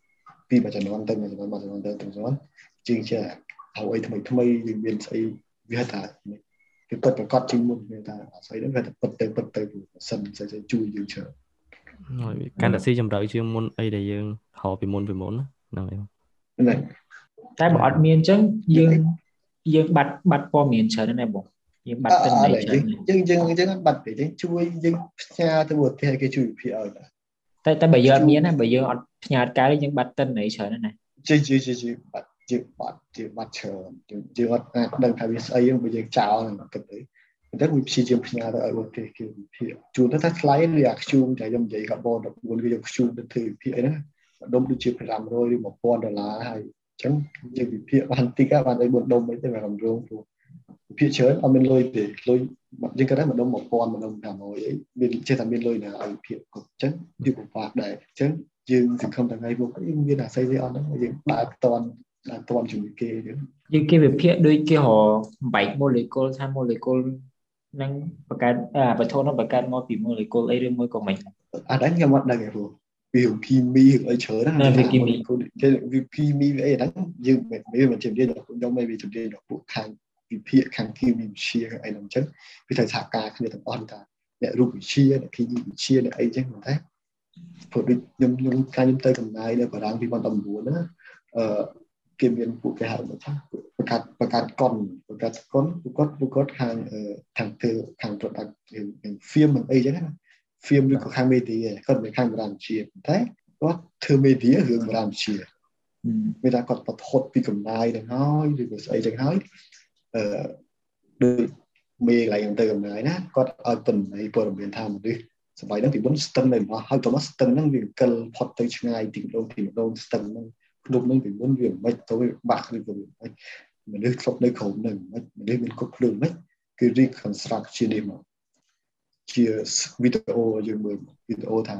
ពីមួយចំនួនទៅមួយចំនួនមួយចំនួនទៅចំនួនជាងជាអ្វីថ្មីថ្មីយើងមានស្អី វាថាវាពិតប្រកបជាងមុនវាថាអាស្រ័យហ្នឹងវាតែពិតទៅពិតទៅសិនស្អីជួយយើងច្រើនហើយកាន់តែស៊ីជម្រៅជាងមុនអីដែលយើងហៅពីមុនពីមុនហ្នឹងហើយហ្នឹងតែបើអត់មានអញ្ចឹងយើងយើងបាត់បាត់ព័ត៌មានច្រើនណាស់បងយើងបាត់ទិន្នន័យច្រើនយើងយើងយើងបាត់ទេយើងជួយយើងផ្ញើទៅប្រទេសគេជួយវិភាគឲ្យតែតែបើយើងអត់មានណាបើយើងអត់ផ្ញើកាយយើងបាត់ទិន្នន័យច្រើនណាស់ជិះជិះជិះបាត់ ជាបាត់ជាបាត់ច្រើនយើងអត់អាចដឹងថាវាស្អីបើយើងចោលហ្នឹងគិតទៅតែវាព្យាយាមផ្ញើទៅឲ្យប្រទេសគេវិភាគជួនទៅថាថ្លៃឬអាខ្ជូមតែខ្ញុំនិយាយកាបូន14គឺយកខ្ជូមទៅធ្វើវិភាគអីហ្នឹងដុំដូចជា500ឬ1000ដុល្លារហើយអញ្ចឹងយើងវិភាគបានតិចបានអី4ដុំអីទៅរំរងព្រោះវិភាគច្រើនអត់មានលុយទេលុយយើងគាត់ថាម្ដុំ1000ម្ដុំ500អីមានចេះតែមានលុយណាឲ្យវិភាគគ្រប់អញ្ចឹងវាពិបាកដែរអញ្ចឹងយើងសង្ឃឹមថាថ្ងៃមុខយើងមានអាស័យទេអត់ហ្នឹងយើងដើរផ្ទាន់ ដើរផ្ទាន់ជាមួយគេយើងយើងគេវិភាគដូចគេរបែក molecule ថា molecule នឹងបង្កើតអាបធននឹងបង្កើតមកពី molecule អីឬមួយក៏មិនអាហ្នឹងខ្ញុំអត់ដឹងទេព្រោះវាគីមីអីច្រើនណាវាគីមីវាគីមីវាអីហ្នឹងយើងមិនមិនជំនាញខ្ញុំមិនវាជំនាញដល់ពួកខាងវិភាគខាងគីមីវិទ្យាអីហ្នឹងអញ្ចឹងវាត្រូវសហការគ្នាទាំងអស់ថាអ្នករូបវិទ្យាអ្នកគីមីវិទ្យាអ្នកអីចឹងតែព្រោះដូចខ្ញុំខ្ញុំកាលខ្ញុំទៅកំណាយនៅបារាំង2019ណាអឺ គេមានពួកគេហៅថាបង្កើតបង្កើតកុនបង្កើតកុនពួកគាត់ពួកគាត់ខាងខាងធ្វើខាង product ខាង film អីចឹងណា film ឬក៏ខាង media គាត់មិនខាងបរាមជាតែគាត់ធ្វើ media រឿងបរាមជាមានថាគាត់បត់ហត់ពីកំណាយទាំងហើយឬក៏ស្អីទាំងហើយអឺដូចមេកន្លែងទៅកំណាយណាគាត់ឲ្យប៉ុណ្ណេះព័ត៌មានថាមនុស្សសម័យហ្នឹងពីមុនស្ទឹងនៅមកហើយទៅមកស្ទឹងហ្នឹងវាកិលផុតទៅឆ្ងាយទីម្ដងទីម្ដងស្ទឹងហ្នឹង ភ្នំហ្នឹងពីមុនវាមិនទៅវាបាក់ឬក៏វាមិនមនុស្សធ្លាប់នៅក្រោមហ្នឹងមិនមនុស្សមានគ្រប់ភ្លើងមិនគឺ reconstruct ជានេះមកជាវីដេអូយើងមើលវីដេអូថា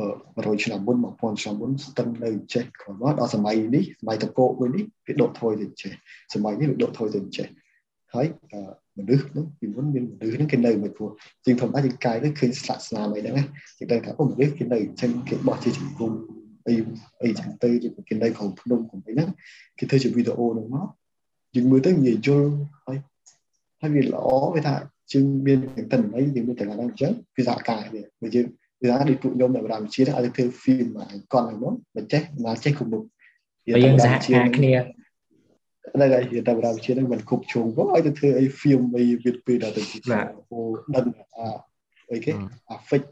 100ឆ្នាំមុន1000ឆ្នាំមុនស្ទឹងនៅចេះក្រោយមកដល់សម័យនេះសម័យតកោមួយនេះវាដកថយទៅចេះសម័យនេះវាដកថយទៅចេះហើយមនុស្សហ្នឹងពីមុនមានមនុស្សហ្នឹងគេនៅមួយព្រោះជាងធម្មតាជាងកាយទៅឃើញស្លាកស្នាមអីហ្នឹងណាជាងដឹងថាអូមនុស្សគេនៅអញ្ចឹងគេបោះជាជំនុំ អីអីចឹងទៅគេនៅក្នុងភ្នំក្នុងអីហ្នឹងគេធ្វើជាវីដេអូហ្នឹងមកយើងមើលទៅនិយាយយល់ហើយហើយវាល្អវាថាជាងមានទាំងតិនអីយើងមានទាំងហ្នឹងអញ្ចឹងគឺសហការគ្នាបើយើងគឺថាដូចពួកខ្ញុំនៅបរាមជាតិឲ្យធ្វើ film មកគាត់ហ្នឹងមកមិនចេះមិនចេះគុំមុខយើងសហការគ្នាហ្នឹងហើយនិយាយតែបរាវិជាហ្នឹងមិនគ្រប់ជ្រុងផងឲ្យទៅធ្វើអី film អីវាពេលដល់ទៅបាទអូដឹងអាអីគេអា fix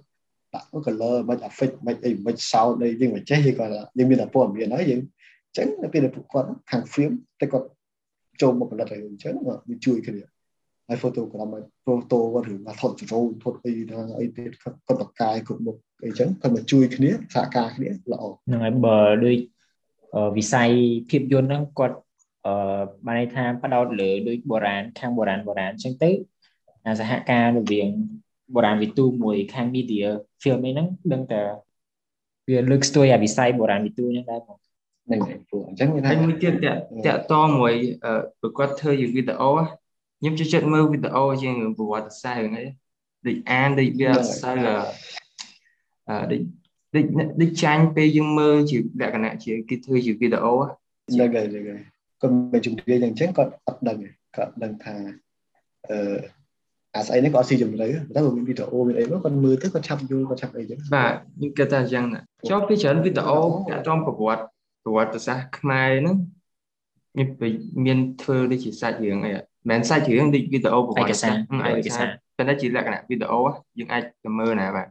ដាក់ color មិនអា fix មិនអីមិន sound អីយើងមិនចេះយើងក៏យើងមានតែព័ត៌មានហើយយើងអញ្ចឹងនៅពេលដែលពួកគាត់ខាង film តែគាត់ចូលមកផលិតឲ្យអញ្ចឹងវាជួយគ្នាហើយ photogram ឲ្យ photo គាត់ឬថាថតចូលថតអីថាអីទៀតគាត់បកកាយគ្រប់មុខអីចឹងគាត់មកជួយគ្នាសហការគ្នាល្អហ្នឹងហើយបើដូចវិស័យភាពយន្តហ្នឹងគាត់អឺបានន័យថាផ្ដោតលើដូចបុរាណខាងបុរាណបុរាណអញ្ចឹងទៅអាសហការរវាង បុរាណវិទូមួយខាង media film ហ្នឹងដឹងតែវាលើកស្ទួយអាវិស័យបុរាណវិទូហ្នឹងដែរបងហ្នឹងហើយព្រោះអញ្ចឹងវាថាមួយទៀតតាក់តមួយប្រកបធ្វើជាវីដេអូខ្ញុំចូលចិត្តមើលវីដេអូជាងប្រវត្តិសាស្ត្រហ្នឹងឯងដូចអានដូចវាអត់សូវអឺដូចដូចដូចចាញ់ពេលយើងមើលជាលក្ខណៈជាគេធ្វើជាវីដេអូហ្នឹងហើយហ្នឹងហើយគាត់មិនជំនាញអញ្ចឹងគាត់អត់ដឹងគាត់ដឹងថាអឺ អាស្អីនេះគាត់ស៊ីជំរឿតែបើមានវីដេអូមានអីមកគាត់មើលទៅគាត់ឆាប់យល់គាត់ឆាប់អីចឹងបាទខ្ញុំគិតថាអញ្ចឹងចុះពីច្រើនវីដេអូតាក់ទងប្រវត្តិប្រវត្តិសាស្ត្រខ្មែរហ្នឹងមានមានធ្វើដូចជាសាច់រឿងអីមិនសាច់រឿងដូចវីដេអូប្រវត្តិសាស្ត្រឯកសារប៉ុន្តែជាលក្ខណៈវីដេអូយើងអាចទៅមើលណាបាទ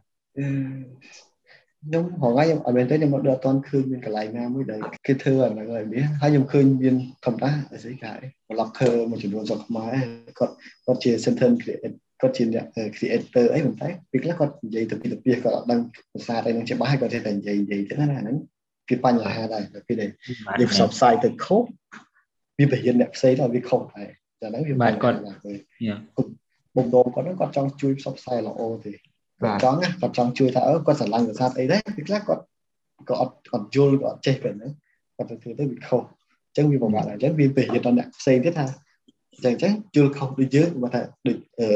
ខ្ញុំហងៃខ្ញុំអត់មែនទេខ្ញុំអត់អត់ទាន់ឃើញមានកន្លែងណាមួយដែលគេធ្វើអាហ្នឹងហើយនេះហើយខ្ញុំឃើញមានធម្មតាអីស្អីគេ blocker មួយចំនួនស្រុកខ្មែរគាត់គាត់ជា center create គាត់ជាអ្នក creator អីប៉ុន្តែពេលខ្លះគាត់និយាយទៅពីទៅពីគាត់អត់ដឹងភាសាអីហ្នឹងច្បាស់ហើយគាត់ចេះតែនិយាយនិយាយទៅណាហ្នឹងគឺបញ្ហាដែរពេលដែលយើងផ្សព្វផ្សាយទៅខុសវាបរិញ្ញាអ្នកផ្សេងទៅវាខុសដែរតែហ្នឹងវាបាទគាត់បំណងគាត់ហ្នឹងគាត់ចង់ជួយផ្សព្វផ្សាយល្អទេ គាត់ចង់គាត់ចង់ជួយថាអឺគាត់ស្រឡាញ់ប្រាសាទអីដែរពេលខ្លះគាត់ក៏អត់អត់យល់ក៏អត់ចេះប៉ុណ្ណឹងគាត់ទៅធ្វើទៅវាខុសអញ្ចឹងវាពិបាកអញ្ចឹងវាទៅរៀនដល់អ្នកផ្សេងទៀតថាអញ្ចឹងអញ្ចឹងយល់ខុសដូចយើងបើថាដូចអឺ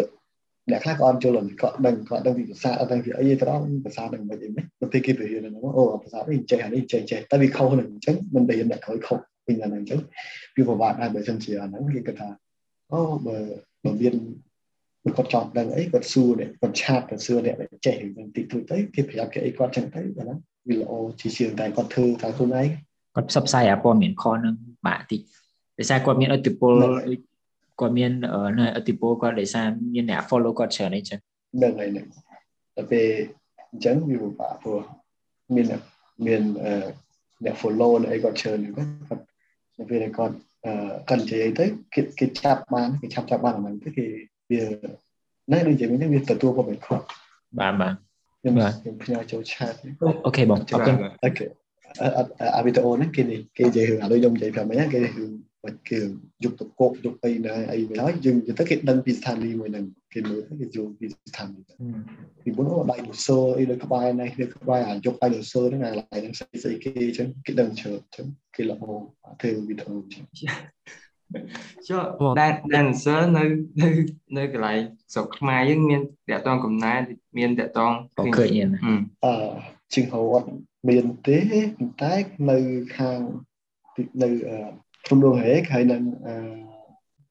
អ្នកខ្លះក៏អត់យល់គាត់ដឹងគាត់ដឹងពីភាសាអត់ដឹងពីអីទេត្រង់ភាសាដឹងមិនអីមិនទៅពេលគេទៅរៀនហ្នឹងអូភាសានេះចេះអានេះចេះចេះតែវាខុសហ្នឹងអញ្ចឹងមិនទៅរៀនអ្នកក្រោយខុសវិញហ្នឹងអញ្ចឹងវាពិបាកដែរបើមិនជាអាហ្នឹងគេគិតថាអូបើបើមាន គាត់ចង់ដឹងអីគាត់សួរអ្នកគាត់ឆាតទៅសួរអ្នកចេះនឹងតិចតួចទៅគេប្រាប់គេអីគាត់ចឹងទៅបាទណាវាល្អជាជាងតែគាត់ធ្វើតែខ្លួនឯងគាត់ផ្សព្វផ្សាយអាព័ត៌មានខហ្នឹងបាក់តិចដោយសារគាត់មានអធិពលគាត់មាននៅអធិពលគាត់ដោយសារមានអ្នក follow គាត់ច្រើនអីចឹងហ្នឹងហើយហ្នឹងតែពេលអញ្ចឹងវាពិបាកព្រោះមានមានអ្នក follow អីគាត់ច្រើនគាត់នៅពេលគាត់គាត់និយាយទៅគេគេចាប់បានគេចាប់ចាប់បានអាហ្នឹងទៅគេ វាណែដូចជាវិញវាទទួលក៏មិនខុសបាទបាទខ្ញុំខ្ញុំផ្ញើចូលឆាតអូខេបងអរគុណអូខេអាវីដេអូហ្នឹងគេគេនិយាយរឿងឥឡូវខ្ញុំនិយាយប្រាប់មិញគេរឿងបាច់គេយុគតកោកយុគអីណាអីវាហើយយើងនិយាយទៅគេដឹងពីស្ថានីយ៍មួយហ្នឹងគេមើលទៅគេយល់ពីស្ថានីយ៍ពីមុនអូដៃនូស័រអីនៅក្បែរនេះនៅក្បែរអាយុគដៃនូស័រហ្នឹងអាឡៃហ្នឹងស្អីស្អីគេអញ្ចឹងគេដឹងច្រើនអញ្ចឹងគេល្អធ្វើវីដេអូអញ្ចឹង ចុះ dancer នៅនៅនៅកន្លែងស្រុកខ្មែរយើងមានតាក់តងកំណែមានតាក់តងឃើញឃើញអឺជាងហៅអត់មានទេប៉ុន្តែនៅខាងនៅភ្នំដងហេកហើយនៅ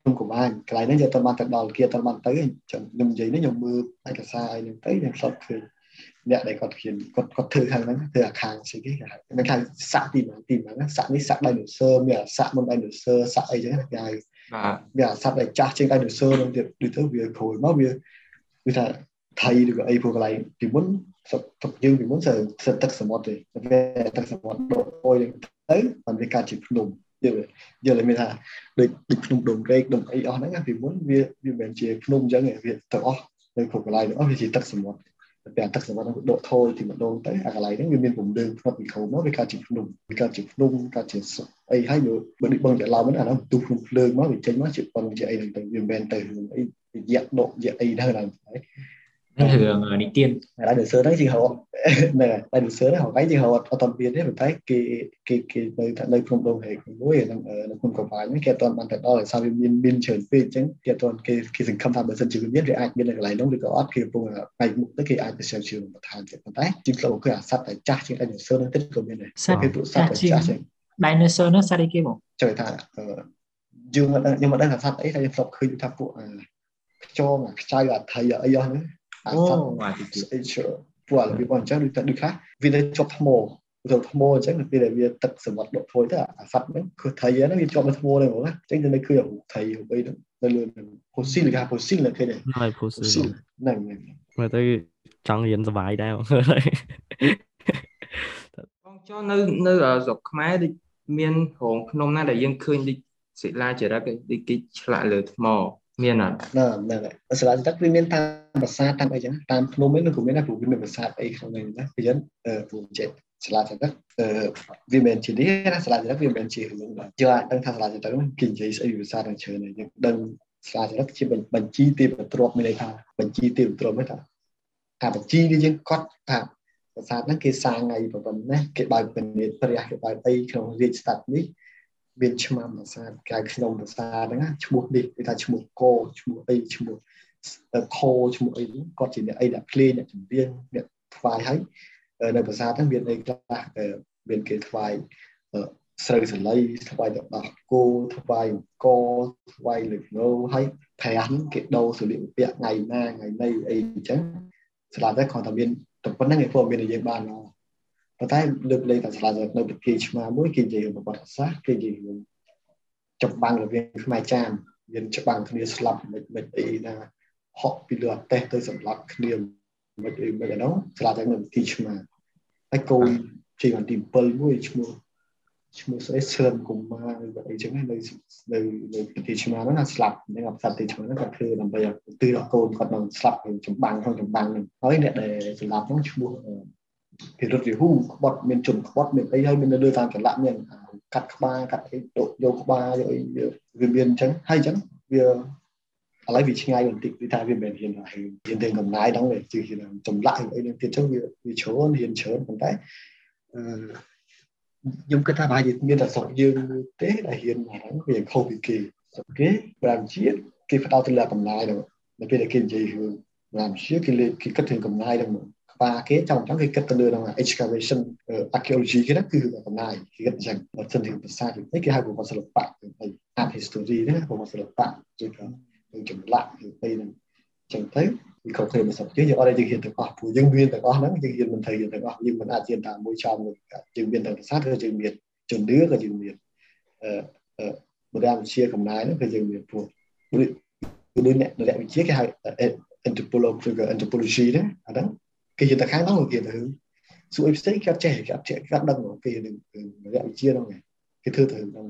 ភ្នំកបាញកន្លែងហ្នឹងយកទៅបានទៅដល់គេទៅបានទៅខ្ញុំនិយាយនេះខ្ញុំមើលឯកសារអីហ្នឹងទៅខ្ញុំស្បឃើញ អ្នកដែលគាត់ឃានគាត់គាត់ធ្វើខាងហ្នឹងធ្វើអាខាងស្អីគេគេហៅមិនខាងសាក់ទីហ្នឹងទីហ្នឹងសាក់នេះសាក់ដៃនូស័រមានសាក់មុនដៃនូស័រសាក់អីចឹងគេហៅបាទវាសាក់ដែលចាស់ជាងដៃនូស័រហ្នឹងទៀតដូចទៅវាគ្រួយមកវាវាថាថៃឬក៏អីព្រោះកន្លែងពីមុនស្រុកយើងពីមុនសិតទឹកសមុទ្រទេវាទឹកសមុទ្រដកអុយទៅបានវាកើតជាភ្នំយល់យល់មានថាដូចដូចភ្នំដងរែកដងអីអស់ហ្នឹងពីមុនវាវាមិនមែនជាភ្នំអញ្ចឹងវាទៅអស់នៅគ្រប់កន្លែងទាំងអស់វាជាទឹកសមុទ្រ តែទឹកសមុទ្រហ្នឹងដកថយទីម្ដងទៅអាកន្លែងហ្នឹងវាមានពំលើផ្នត់ពីក្រោមមកវាកើតជាភ្នំវាកើតជាភ្នំកើតជាអីហើយបើដូចបងច្រឡំហ្នឹងអាហ្នឹងទូភ្នំភ្លើងមកវាចេញមកជាបងជាអីហ្នឹងទៅវាមិនមែនទៅអីរយៈដករយៈអីហ្នឹង ហ្នឹងរឿងនិទានដៃនូសឺហ្នឹងជាងរត់ហ្នឹងហើយដៃនូសឺហ្នឹងហ្នឹងជាងរត់អត់តមានទេប៉ុន្តែគេគេគេនៅនៅក្នុងដងហេកមួយនៅនៅក្នុងកបាញហ្នឹងគេអត់បានទៅដល់ដោយសារវាមានមានច្រើនពេកអញ្ចឹងគេអត់គេគេសង្ឃឹមថាបើសិនជាវាមានវាអាចមាននៅកន្លែងនោះឬក៏អត់គេកំពុងបែកមុខទៅគេអាចទៅសេវជឿបន្ថែមទៀតប៉ុន្តែជាងផ្លូវគឺអាសត្វតែចាស់ជាងដៃនូសឺហ្នឹងទៀតក៏មានដែរគេពួកសត្វតែចាស់ជាង dinosaur នោះសត្វអីគេបងជួយថាយើងមិនដឹងខ្ញុំមិនដឹងថាសត្វអីតែខ្ញុំធ្លាប់ឃើញថាពួកខ្យងខ្ចៅអាថៃអីអស់ហ្នឹងអាសត្វបាទទីអីជឿពួកអារបៀបអញ្ចឹងដូចតែដូចខ្លះវានៅជាប់ថ្មទៅថ្មអញ្ចឹងពេលដែលវាទឹកសមុទ្រដកធ្វើទៅអាសត្វហ្នឹងគឺថៃហ្នឹងវាជាប់នៅថ្មហ្នឹងហ្មងណាអញ្ចឹងទៅនៅគឺអាថៃអីហ្នឹងនៅលើផូស៊ីលគេផូស៊ីលនៅគេហ្នឹងហើយពូស៊ីហ្នឹងហ្នឹងមើលទៅចង់រៀនសុបាយដែរបងបងចុះនៅនៅស្រុកខ្មែរដូចមានរោងភ្នំណាដែលយើងឃើញដូចសិលាចារឹកឯងដូចគេឆ្លាក់លើថ្ម មានអត់ណាហ្នឹងហើយសាលាទឹកវាមានតាមប្រាសាទតាមអីចឹងតាមភ្នំហ្នឹងក៏មានដែរព្រោះវាមានប្រាសាទអីក្នុងហ្នឹងណាអញ្ចឹងអឺព្រោះចេះសាលាទឹកអឺវាមិនជានេះណាសាលាទឹកវាមិនជារឿងដែរយើងអាចដឹងថាសាលាទឹកហ្នឹងគេនិយាយស្អីភាសាទាំងច្រើនហើយយើងដឹងសាលាទឹកជាបញ្ជីទីបន្ទាប់មានន័យថាបញ្ជីទីបន្ទាប់ហ្នឹងថាអាបញ្ជីនេះយើងកត់ថាប្រាសាទហ្នឹងគេសាងថ្ងៃប៉ុណ្ណេះគេបើកពនិតព្រះគេបើកអីក្នុងរាជស្តាត់នេះ មានឆ្មាំប្រាសាទកៅក្នុងប្រាសាទហ្នឹងណាឈ្មោះនេះគេថាឈ្មោះកោឈ្មោះអីឈ្មោះខោឈ្មោះអីហ្នឹងគាត់ជាអ្នកអីអ្នកភ្លេងអ្នកចម្រៀងអ្នកថ្វាយហើយនៅប្រាសាទហ្នឹងមានអីខ្លះមានគេថ្វាយស្រូវសលៃថ្វាយទៅដោះគោថ្វាយអង្គថ្វាយលើកងោហើយព្រះហ្នឹងគេដោសលិពាក់ថ្ងៃណាថ្ងៃណីអីអញ្ចឹងស្លាប់តែគ្រាន់តែមានតែប៉ុណ្្នឹងឯងព្រោះមាននិយាយបានមក ប៉ុន្តែលើកលែងតែឆ្លាតនៅប្រទេសឆ្មាមួយគេនិយាយពីប្រវត្តិសាស្ត្រគេនិយាយពីចម្បាំងរវាងខ្មែរចាមមានច្បាំងគ្នាស្លាប់មិនមិនអីណាហក់ពីលើអតេះទៅសម្លាប់គ្នាមិនអីមិនហ្នឹងឆ្លាតតែនៅប្រទេសឆ្មាហើយកូនជាងទី7មួយឈ្មោះឈ្មោះស្អីសឿនកុមារឬអីចឹងនៅនៅនៅប្រទេសឆ្មាហ្នឹងណាស្លាប់នឹងអបសត្វទីឆ្មាហ្នឹងគាត់ធ្វើដើម្បីឲ្យទិរកូនគាត់នឹងស្លាប់ចម្បាំងក្នុងចម្បាំងហ្នឹងហើយអ្នកដែលស្លាប់ហ្នឹងឈ្មោះ ពីរត់វិហូក្បត់មានជនក្បត់មានអីហើយមាននៅលើតាមចល័តមានកាត់ក្បាលកាត់អីដកយកក្បាលយកអីវាមានអញ្ចឹងហើយអញ្ចឹងវាឥឡូវវាឆ្ងាយបន្តិចគឺថាវាមិនហ៊ានហ៊ានហ៊ានទាំងកំណាយដល់វាជឿហ៊ានចម្លាក់អីនឹងទៀតអញ្ចឹងវាវាច្រើនហ៊ានច្រើនប៉ុន្តែអឺខ្ញុំគិតថាប្រហែលជាមានតែស្រុកយើងទេដែលហ៊ានអាហ្នឹងវាខុសពីគេស្រុកគេប្រាំជាតិគេផ្ដោតទៅលើកំណាយដល់នៅពេលដែលគេនិយាយរឿងប្រាំជាតិគេគេគិតถึงកំណាយដល់ và kế trong những cái kết luận ke ketenderaan excavation uh, arkeologi kira ke kenai xa thì mấy cái hai ni kira aku masa lepak ni art history ni aku masa lepak juga yang lại thì tadi ni chẳng thấy thì không thể mà sập chứ giờ ở đây thực hiện thực khoa phù nhân viên tại khoa lắm thực hiện mình thấy hiện được khoa nhưng mình ăn hiện tại môi trường được trường viên thật sát hơi trường việt chuẩn đứa rồi trường việt bữa đang chia cầm nái nó rồi trường việt phụ đứa đứa mẹ đứa mẹ chia cái hai ờ, anthropology anthropology đấy đó. គេនិយាយតែខាងហ្នឹងគេទៅសួរអីផ្សេងគេអត់ចេះគេអត់ចេះគេអត់ដឹងគេនឹងរយៈវិជាហ្នឹងគេធ្វើទៅហ្នឹង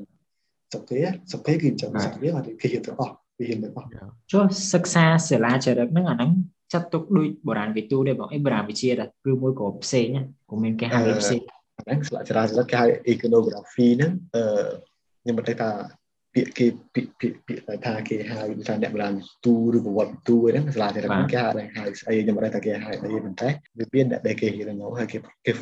សុខគេសុខគេគឺចាំសុខគេមកគេហ៊ានទៅអស់គេហ៊ានទៅអស់ចុះសិក្សាសាលាចារឹកហ្នឹងអាហ្នឹងចាត់ទុកដូចបុរាណវិទូដែរបងអីបុរាណវិជាដែរឬមួយក៏ផ្សេងក៏មានគេហៅផ្សេងហ្នឹងសាលាចារឹកគេហៅ iconography ហ្នឹងអឺខ្ញុំមិនដឹងថា ពាក្យគេពាក្យពាក្យពាក្យថាគេហៅថាអ្នកបុរាណទូឬប្រវត្តិទូហ្នឹងសាលាចារឹកគេហៅហៅស្អីខ្ញុំមិនដឹងថាគេហៅអីប៉ុន្តែវាមានអ្នកដែលគេរៀននៅហើយគេគេ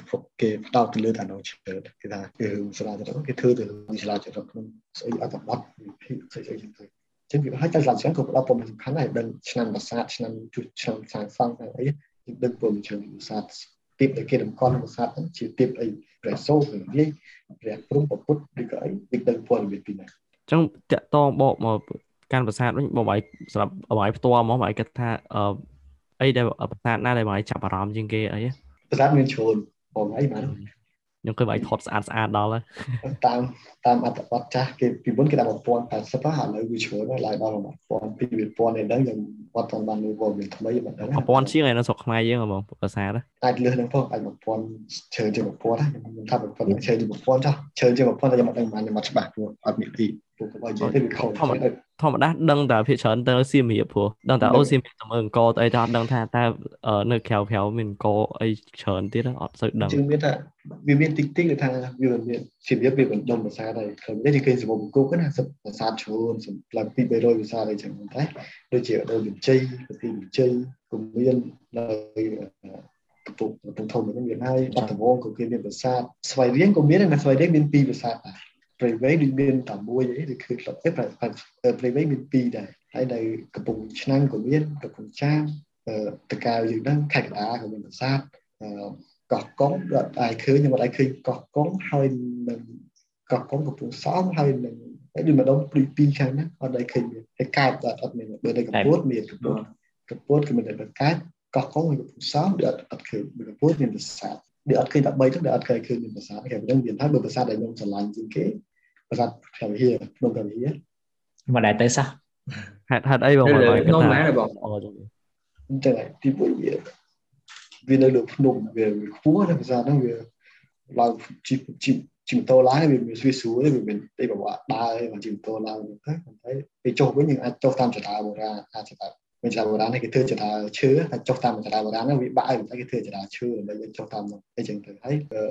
គេផ្ដោតទៅលើតែនោះជឿគេថាគឺសាលាចារឹកគេធ្វើទៅសាលាចារឹកក្នុងស្អីអត្ថបទវិភាគស្អីស្អីចឹងទៅចឹងវាហើយតែសាលាចារឹកក៏ផ្ដោតព័ត៌មានសំខាន់ដែរដឹងឆ្នាំប្រាសាទឆ្នាំជួឆ្នាំសាងសង់អីយើងដឹងព័ត៌មានច្រើនប្រាសាទទីបដែលគេតម្កល់ប្រាសាទហ្នឹងជាទីបអីព្រះសូរព្រះរាជព្រះព្រំប្រពុតឬក៏អីវាដឹងព័ត៌មានពីណា ចឹងតាក់តងបកមកកាន់ប្រាសាទវិញបងបាយសម្រាប់បាយផ្ទាល់មកបាយគិតថាអឺអីដែលប្រាសាទណាដែលបាយចាប់អារម្មណ៍ជាងគេអីប្រាសាទមានច្រើនបងអីបានខ្ញុំឃើញបាយថតស្អាតស្អាតដល់ហើយតាមតាមអត្ថបទចាស់គេពីមុនគេដាក់1080ហើយឥឡូវវាច្រើនហើយឡើងដល់1000 2000នេះដឹងខ្ញុំអត់ទាន់បានមើលព័ត៌មានថ្មីមិនដឹង1000ជាងឯនៅស្រុកខ្មែរយើងហ៎បងប្រាសាទអាចលើសនឹងផងអាច1000ច្រើនជាង1000ខ្ញុំថា1000ច្រើនជាង1000ចុះច្រើនជាង1000តែខ្ញុំអត់ដឹងបានខ្ញុំអត់ច្បាស់ព្រោះអត់មានទី ព្រោះបើនិយាយទៅវាខុសធម្មតាធម្មតាដឹងតែភាគច្រើនទៅសៀមរាបព្រោះដឹងតែអូសៀមរាបទៅមើលអង្គទៅអីតែអត់ដឹងថាតើនៅក្រៅក្រៅមានអង្គអីច្រើនទៀតអត់សូវដឹងជាងមានថាវាមានតិចតិចថាវាមានសៀមរាបវាមិនដុំភាសាដែរឃើញទេគេសម្បូរគុកណាសិភាសាច្រើនសម្រាប់ពី300ភាសាអីចឹងតែដូចជាដូចវិជ័យប្រទីវិជ័យក៏មាននៅកំពុងកំធំហ្នឹងមានហើយបាត់ដំបងក៏គេមានភាសាស្វ័យរៀងក៏មានដែរស្វ័យរៀងមានពីរភាសាដែរ ព្រៃវែងដូចមានតែមួយអីដូចគឺក្លឹបទេព្រៃវែងមានពីរដែរហើយនៅកំពង់ឆ្នាំងក៏មានកំពង់ចាមតកៅយើងហ្នឹងខេត្តកណ្ដាលក៏មានប្រាសាទកោះកុងអត់អាចឃើញខ្ញុំអត់អាចឃើញកោះកុងហើយនឹងកោះកុងកំពង់សំហើយនឹងហើយដូចម្ដងព្រីពីរខាងហ្នឹងអត់អាចឃើញមានហើយកែបអត់អត់មានបើនៅកម្ពុជាមានកម្ពុជាកម្ពុជាគឺមានតែកែបកោះកុងកំពង់សំអត់អត់ឃើញកម្ពុជាមានប្រាសាទដែលអត់ឃើញតែ3ហ្នឹងដែលអត់ឃើញឃើញមានប្រាសាទគេហ្នឹងមានហើយបើប្រាសាទដែលខ្ញុំឆ្លាញ់ជាងគេ ប្រាសាទព្រះវិហារភ្នំព្រះវិហារមកដែរទៅសោះហេតុហេតុអីបងមកខ្ញុំម៉ែបងអូចឹងអញ្ចឹងទីមួយវាវានៅលើភ្នំវាខ្ពស់ណាភាសាហ្នឹងវាឡើងជីជីជីម៉ូតូឡើងវាមានស្វីស្រួលវាមានអីបបាក់ដើរមកជីម៉ូតូឡើងទៅប៉ុន្តែពេលចុះវិញយើងអាចចុះតាមចតាបុរាណអាចចតាមិនចតាបុរាណគេធ្វើចតាឈើតែចុះតាមចតាបុរាណហ្នឹងវាបាក់ហើយតែគេធ្វើចតាឈើដើម្បីយើងចុះតាមអីចឹងទៅហើយវា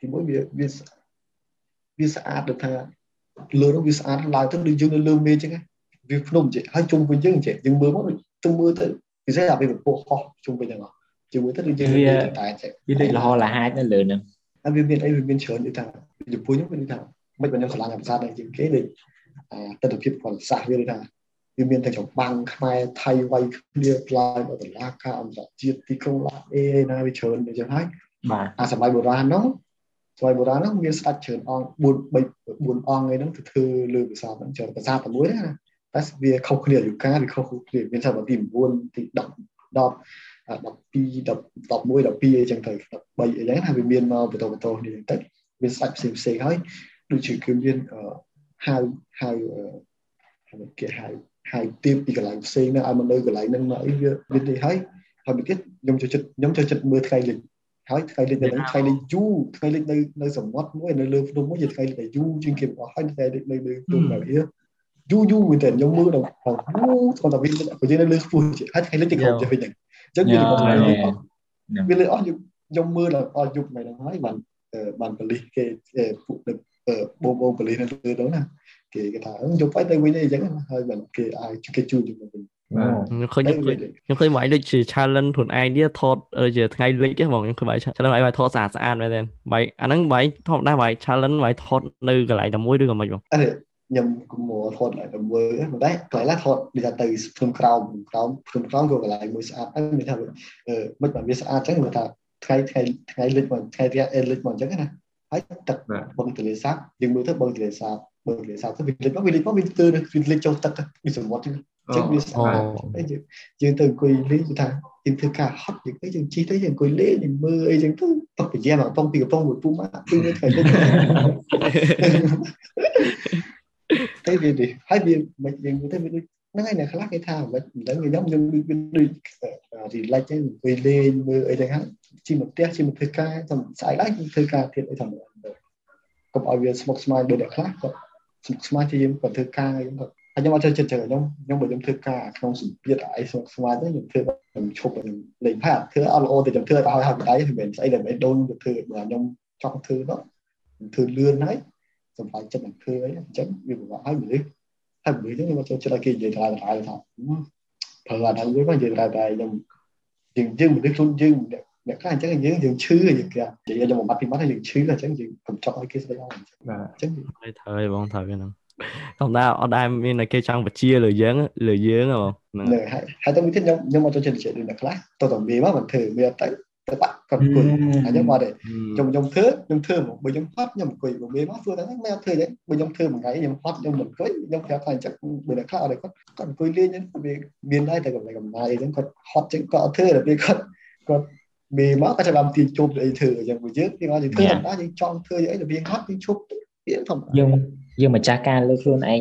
ទីមួយវាវា វាស្អាតដូចថាលើនោះវាស្អាតឡើងទៅដូចយើងនៅលើមេចឹងវាភ្នំចេះហើយជុំវិញយើងចេះយើងមើលមកទៅមើលទៅពិសេសអាពេលពពោះហោះជុំវិញហ្នឹងជុំមើលទៅដូចយើងវាតែចេះវាដូចលហលហាចនៅលើហ្នឹងហើយវាមានអីវាមានច្រើនដូចថាចំពោះខ្ញុំវាថាមិនបើខ្ញុំឆ្លាញ់ភាសាដែរជាងគេដូចអាទស្សនភាពគាត់សាសវាថាវាមានតែចម្បាំងខ្មែរថៃវាយគ្នាខ្លាយមកតឡាការអន្តរជាតិទីក្រុងឡាអេណាវាច្រើនដូចចឹងហើយបាទអាសម័យបុរាណហ្នឹង សម័យបុរាណហ្នឹងមានស្ដេចច្រើនអង្គ4 3 4អង្គអីហ្នឹងទៅធ្វើលើភាសាហ្នឹងច្រើនភាសាតែមួយណាតែវាខុសគ្នាអាយុកាលវាខុសគ្នាមានថាទី9ទី10 10 12 11 12អីចឹងទៅ13អីចឹងថាវាមានមកបន្តបន្តគ្នាចឹងទៅមានស្ដេចផ្សេងផ្សេងហើយដូចជាគឺមានហៅហៅគេហៅហៅទៀបពីកន្លែងផ្សេងហ្នឹងឲ្យមកនៅកន្លែងហ្នឹងមកអីវាមាននេះហើយហើយមួយទៀតខ្ញុំចូលចិត្តខ្ញុំចូលចិត្តមើលថ្ងៃលិច ហើយថ្ងៃលិចនៅថ្ងៃលិចយូរថ្ងៃលិចនៅនៅសមុទ្រមួយនៅលើភ្នំមួយជាថ្ងៃលិចយូរជាងគេអស់ហើយថ្ងៃលិចនៅលើភ្នំនៅវាយូរយូរមែនតើខ្ញុំមើលដល់យូរគាត់តែវិញបើយើងនៅលើខ្ពស់ហើយថ្ងៃលិចទៅគ្រប់ទៅវិញអញ្ចឹងវាវាលើអស់ខ្ញុំមើលដល់អស់យុគមិនហ្នឹងហើយបានបានបលិសគេពួកបងបងបលិសនៅលើទៅណាគេគេថាយកបាយទៅវិញអីចឹងហើយបានគេអាចគេជួយជាមួយវិញ ខ្ញុំឃើញខ្ញុំឃើញមកដូចជា challenge ខ្លួនឯងនេះថតជាថ្ងៃលិចហ្នឹងបងខ្ញុំឃើញបាយ challenge បាយថតស្អាតស្អាតមែនទេបាយអាហ្នឹងបាយធម្មតាបាយ challenge បាយថតនៅកន្លែងតែមួយឬក៏មិនបងអឺខ្ញុំគុំមកថត lại តែមើលប៉ុន្តែកន្លែងណាថតនិយាយទៅភ្នំក្រោមក្រោមភ្នំក្រោមក៏កន្លែងមួយស្អាតហើយមានថាអឺមិនបានវាស្អាតចឹងគាត់ថាថ្ងៃថ្ងៃថ្ងៃលិចមកថ្ងៃរយៈលិចមកអញ្ចឹងណាហើយទឹកបឹងទលេសាបយើងមើលទៅបឹងទលេសាបបឹងទលេសាបទៅវាលិចមកវាលិចមកវាទៅវាលិចចូលទឹកវាសមុទ្រចឹង ចឹងវាស្អាតហើយយើងទៅអង្គុយលេងថាយើងធ្វើការហត់យើងទៅយើងជិះទៅយើងអង្គុយលេងយើងមើលអីចឹងទៅតបប្រយ័ត្នកំប៉ុងពីកំប៉ុងមួយពុំមកពីមើលថ្ងៃលិចតែវានេះហើយវាមិនយើងទៅវាដូចហ្នឹងហើយអ្នកខ្លះគេថាមិនដឹងខ្ញុំខ្ញុំដូចដូចរីឡែកទេអង្គុយលេងមើលអីចឹងហ្នឹងជិះមកផ្ទះជិះមកធ្វើការតែស្អែកឡើងធ្វើការទៀតអីធម្មតាកុំឲ្យវាស្មុគស្មាញដូចអ្នកខ្លះគាត់ស្មុគស្មាញជាយើងគាត់ធ្វើការអីគាត់ ហើយខ្ញុំអត់ចូលចិត្តចឹងខ្ញុំខ្ញុំបើខ្ញុំធ្វើការក្នុងសម្ពាធអីស្មុគស្មាញទៅខ្ញុំធ្វើខ្ញុំឈប់ខ្ញុំលេងផាតធ្វើអត់ល្អទៅខ្ញុំធ្វើឲ្យឲ្យបដៃមិនមែនស្អីដែលមិនដូនទៅធ្វើបើខ្ញុំចង់ធ្វើនោះខ្ញុំធ្វើលឿនហើយសម្រាប់ចិត្តនឹងធ្វើអីអញ្ចឹងវាពិបាកហើយមនុស្សហើយមនុស្សហ្នឹងខ្ញុំចូលចិត្តឲ្យគេនិយាយតែតែថាប្រើអាហ្នឹងវិញមកនិយាយតែតែខ្ញុំយើងយើងមនុស្សខ្លួនយើងអ្នកខ្លះអញ្ចឹងយើងយើងឈឺយើងគេនិយាយខ្ញុំបំបត្តិពីបាត់ហើយយើងឈឺអញ្ចឹងយើងកុំចង់ឲ្យគេស្ដីអស់អញ្ចឹងបាទអញ្ចឹងហើយត្រូវហើយបងត្រូវហ្នឹង ធម្មតាអត់ដែរមានគេចង់បជាលើយើងលើយើងហ៎បងហ្នឹងហើយហើយទៅមួយទៀតខ្ញុំខ្ញុំអត់ចូលចិត្តនិយាយដូចអ្នកខ្លះតើតើមេមកមិនធ្វើមេអត់ទៅទៅបាក់គាត់អង្គុយអញ្ចឹងមកទេខ្ញុំខ្ញុំធ្វើខ្ញុំធ្វើមកបើខ្ញុំហត់ខ្ញុំអង្គុយបើមេមកធ្វើតែហ្នឹងមិនអត់ធ្វើទេបើខ្ញុំធ្វើមួយថ្ងៃខ្ញុំហត់ខ្ញុំមិនអង្គុយខ្ញុំប្រាប់ថាអញ្ចឹងបើអ្នកខ្លះអត់គាត់គាត់អង្គុយលេងហ្នឹងវាមានដែរតែកម្លាំងកំណាយអញ្ចឹងគាត់ហត់ចឹងគាត់អត់ធ្វើតែពេលគាត់គាត់មេមកក៏ចាំទាញជប់អីធ្វើអញ្ចឹងបើយើងយើងអត់ធ្វើតែយើងចង់ធ្វើអីទៅវាហត់យើងជប់វាធម្មតាយើង យើងម្ចាស់ការលើខ្លួនឯង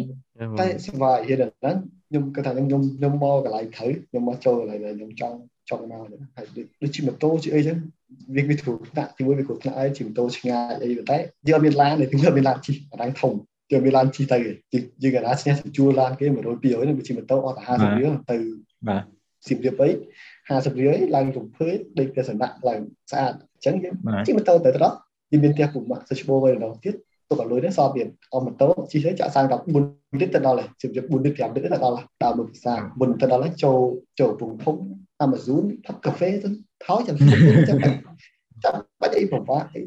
តែស្វាយហេតុហ្នឹងខ្ញុំគាត់ថាខ្ញុំខ្ញុំមកកន្លែងត្រូវខ្ញុំមកចូលកន្លែងដែលខ្ញុំចង់ចង់មកហើយដូចជាម៉ូតូជាអីចឹងវាវាគ្រូថ្នាក់ជាមួយវាគ្រូថ្នាក់អីជាម៉ូតូឆ្ងាយអីតែយើងអត់មានឡានទេយើងអត់មានឡានជិះកន្លែងធំយើងមានឡានជិះទៅយើងកណាឈ្នះជួលឡានគេ100 200នឹងវាជិះម៉ូតូអត់តែ50រៀលទៅបាទសៀមរាបអី50រៀលឡើងចំភើយដេកទៅសំណាក់ឡើងស្អាតអញ្ចឹងយើងជិះម៉ូតូទៅត្រង់យើងមានផ្ទះពុកម៉ាក់ទៅឈ្មោះវិញម្ដងទៀត ទុកឲ្យលុយនេះសល់ទៀតអស់ម៉ូតូជិះទៅចាក់សាំង14លីត្រទៅដល់ហើយជិះ4លីត្រ5លីត្រទៅដល់ដល់មួយភាសាមុនទៅដល់ហើយចូលចូលពងធំ Amazon ផឹកកាហ្វេទៅថយចាំចាំចាំបាច់អីប្រវាអី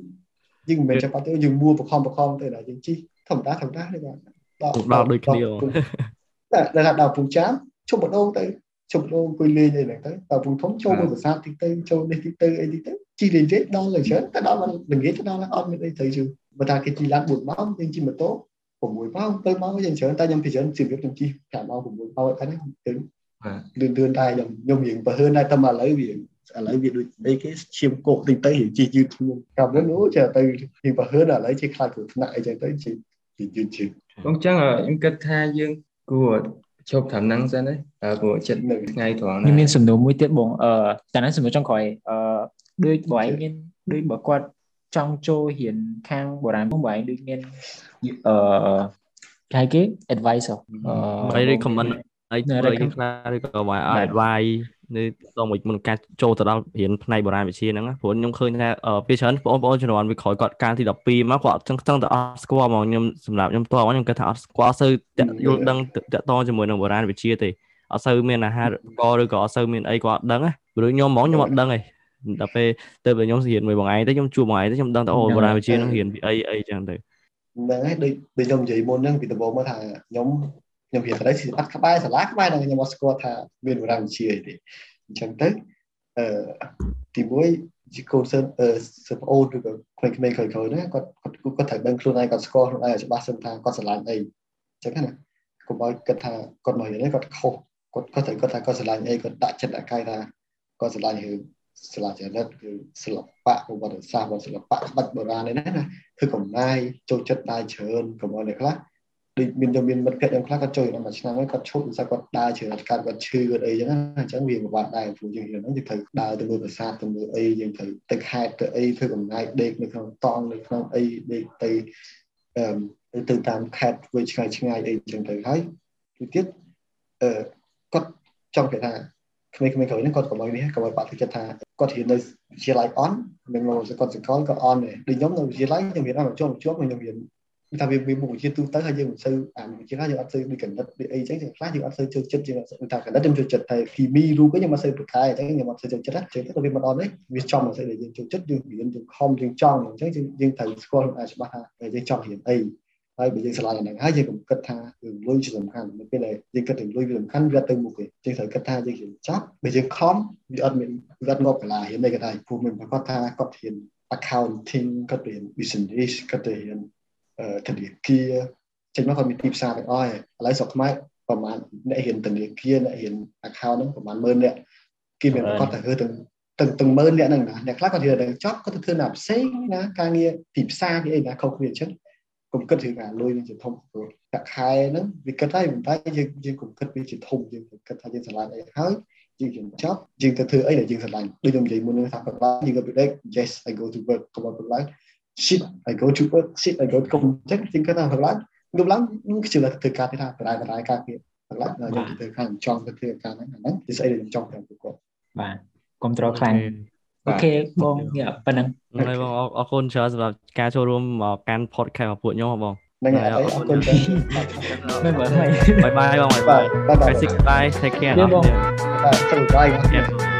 យើងមិនមែនចាំបាច់ទៅយើងមួបខំបខំទៅដល់យើងជិះធម្មតាធម្មតា ទេបាទដល់ដូចគ្នាតែដល់ដល់ពូចាមជុំបដូងទៅជុំបដូងអង្គុយលេងអីហ្នឹងទៅដល់ពូធំចូលមួយភាសាតិចទៅចូលនេះតិចទៅអីតិចទៅជិះលេងទេដល់លើច្រើនតែដល់ល្ងាចទៅដល់អត់មានអីត្រូវជឿបើថាគេជិះឡាន4ម៉ោងយើងជិះម៉ូតូ6ម៉ោង7ម៉ោងយើងច្រើនតែខ្ញុំពីច្រើនជិះវាខ្ញុំជិះ5ម៉ោង6ម៉ោងអត់ហ្នឹងទៅលឿនលឿនតែខ្ញុំខ្ញុំរៀងបើហឿនតែតែមកឥឡូវវាឥឡូវវាដូចអីគេឈាមកកតិចទៅរៀងជិះយឺតខ្លួនកាលមុនអូចេះទៅរៀងបើហឿនឥឡូវជិះខ្លាចគ្រោះថ្នាក់អីចឹងទៅជិះយឺតជិះបងចឹងខ្ញុំគិតថាយើងគួរជប់តាមហ្នឹងសិនហើយព្រោះចិត្តនៅថ្ងៃត្រង់នេះមានសំណួរមួយទៀតបងអឺតែហ្នឹងសំណួរចុងក្រោយអឺ ដូចបងឯងមានដូចបើគាត់ចង់ចូលរៀនខាងបុរាណបងបងឯងដូចមានអឺគេគេ advisor អឺ recommend ហើយធ្វើអីខ្លះឬក៏ឲ្យ advice នៅតមួយមុនការចូលទៅដល់រៀនផ្នែកបុរាណវិទ្យាហ្នឹងព្រោះខ្ញុំឃើញថាពីច្រើនបងប្អូនជំនាន់វាក្រោយគាត់ការទី12មកគាត់ចឹងចឹងទៅអត់ស្គាល់ហ្មងខ្ញុំសម្រាប់ខ្ញុំតខ្ញុំគិតថាអត់ស្គាល់សូវយល់ដឹងតកតជាមួយនឹងបុរាណវិទ្យាទេអត់សូវមានអាហារកឬក៏អត់សូវមានអីគាត់ដឹងណាព្រោះខ្ញុំហ្មងខ្ញុំអត់ដឹងទេ ដល់ពេលទៅខ្ញុំរៀនមួយបងឯងទៅខ្ញុំជួបបងឯងទៅខ្ញុំដឹងថាអូបុរាណវិទ្យានឹងរៀនពីអីអីចឹងទៅហ្នឹងហើយដូចដូចខ្ញុំនិយាយមុនហ្នឹងពីដំបូងមកថាខ្ញុំខ្ញុំរៀនទៅសិល្បៈក្បែរសាលាក្បែរហ្នឹងខ្ញុំអត់ស្គាល់ថាមានបុរាណវិទ្យាអីទេអញ្ចឹងទៅអឺទីមួយជាកូនសិស្សអឺសិស្សប្អូនឬក៏ក្មេងៗក្រោយៗណាគាត់គាត់គាត់ត្រូវដឹងខ្លួនឯងគាត់ស្គាល់ខ្លួនឯងច្បាស់សិនថាគាត់ស្រឡាញ់អីអញ្ចឹងណាកុំឲ្យគិតថាគាត់មករៀននេះគាត់ខុសគាត់គាត់ត្រូវគាត់ថាគាត់ស្រឡាញ់អីគាត់ដាក់ចិត្តអាកាយថាគាត់ស្រឡាញ់រឿង ស្លាចរិតគឺសិល្បៈប្រវត្តិសាស្ត្រសិល្បៈក្បាច់បុរាណនេះណាគឺកំណាយចូលចិត្តដែរច្រើនកុំឲ្យអ្នកខ្លះដូចមានទៅមានមិត្តភក្តិខ្ញុំខ្លះគាត់ចូលដល់មួយឆ្នាំហើយគាត់ឈប់មិនស្គាល់គាត់ដើរជឿគាត់គាត់ឈឺគាត់អីចឹងណាអញ្ចឹងវាពិបាកដែរព្រោះយើងហ្នឹងយើងត្រូវដើរទៅមើលប្រាសាទទៅមើលអីយើងត្រូវទៅខេត្តទៅអីធ្វើកំណាយដេកនៅក្នុងតង់នៅក្នុងអីដេកទៅអឺទៅតាមខេត្តវាឆ្ងាយឆ្ងាយអីចឹងទៅហើយទីទៀតអឺគាត់ចង់គេថា ក្មេងៗក្រោយហ្នឹងគាត់កុំឲ្យនេះកុំឲ្យបាក់ទឹកចិត្តថាគាត់រៀននៅវិទ្យាល័យអនមិនមកគាត់សកលក៏អនដែរដូចខ្ញុំនៅវិទ្យាល័យខ្ញុំរៀនអត់ជាប់ជាប់ខ្ញុំរៀនថាវាវាមុខវិជ្ជាទូទៅហើយយើងមិនសូវអាមុខវិជ្ជាយើងអត់សូវដូចកណិតដូចអីចឹងយើងខ្លះយើងអត់សូវចូលចិត្តយើងថាកណិតខ្ញុំចូលចិត្តតែគីមីរូបខ្ញុំអត់សូវប្រកែអញ្ចឹងខ្ញុំអត់សូវចូលចិត្តអញ្ចឹងទៅវាមិនអត់នេះវាចំមិនសូវដែលយើងចូលចិត្តយើងរៀនយើងខំយើងចង់អញ្ចឹងយើងត្រូវស្គាល់ខ្លួនឯងច្បាស់ថាយើងចង់រៀនអី ហើយបើយើងឆ្លាញ់អាហ្នឹងហើយយើងកុំគិតថារឿងលុយជាសំខាន់នៅពេលដែលយើងគិតរឿងលុយវាសំខាន់វាទៅមុខទេយើងត្រូវគិតថាយើងរៀនចប់បើយើងខំវាអត់មានវាអត់ងាប់កន្លារៀនអីក៏ដោយព្រោះមិនប្រកាសថាគាត់រៀន accounting គាត់រៀន business គាត់រៀនធនាគារចេញមកគាត់មានទីផ្សារទាំងអស់ហើយឥឡូវស្រុកខ្មែរប្រហែលអ្នករៀនធនាគារអ្នករៀន account ហ្នឹងប្រហែល10000នាក់គេមានគាត់ទៅធ្វើទាំងទាំងទាំង10000នាក់ហ្នឹងណាអ្នកខ្លះគាត់រៀនដល់ចប់គាត់ទៅធ្វើណាផ្សេងណាការងារទីផ្សារគេអីណាខុសគ្នាអញ្ចឹង កុំគិតពីការលុយនឹងជាធំព្រោះតែខែហ្នឹងវាគិតហើយប៉ុន្តែយើងយើងកុំគិតវាជាធំយើងគិតថាយើងឆ្លាតអីហើយយើងយើងចប់យើងទៅធ្វើអីដែលយើងឆ្លាញ់ដូចខ្ញុំនិយាយមុនហ្នឹងថាប្រឡាយើងក៏ពីដេក yes i go to work កុំឲ្យប្រឡា shit I go to work shit I go គុំអញ្ចឹងជាងគាត់ថាប្រឡាខ្ញុំឡើងខ្ញុំជឿថាធ្វើការទេថាបរាយបរាយការពារប្រឡាខ្ញុំទៅធ្វើការចង់ទៅធ្វើការហ្នឹងហ្នឹងគឺស្អីដែលខ្ញុំចង់ទៅពួកគាត់បាទគ្រប់ត្រូលខ្លាំង អូខេបងងាកប៉ុណ្ណឹងហើយបងអរគុណច្រើនសម្រាប់ការចូលរួមមកកាន់ podcast របស់ពួកខ្ញុំបងហ្នឹងហើយអរគុណច្រើនមិនបើបាយបាយបងបាយបាយបាយ take care បាទសុខសប្បាយ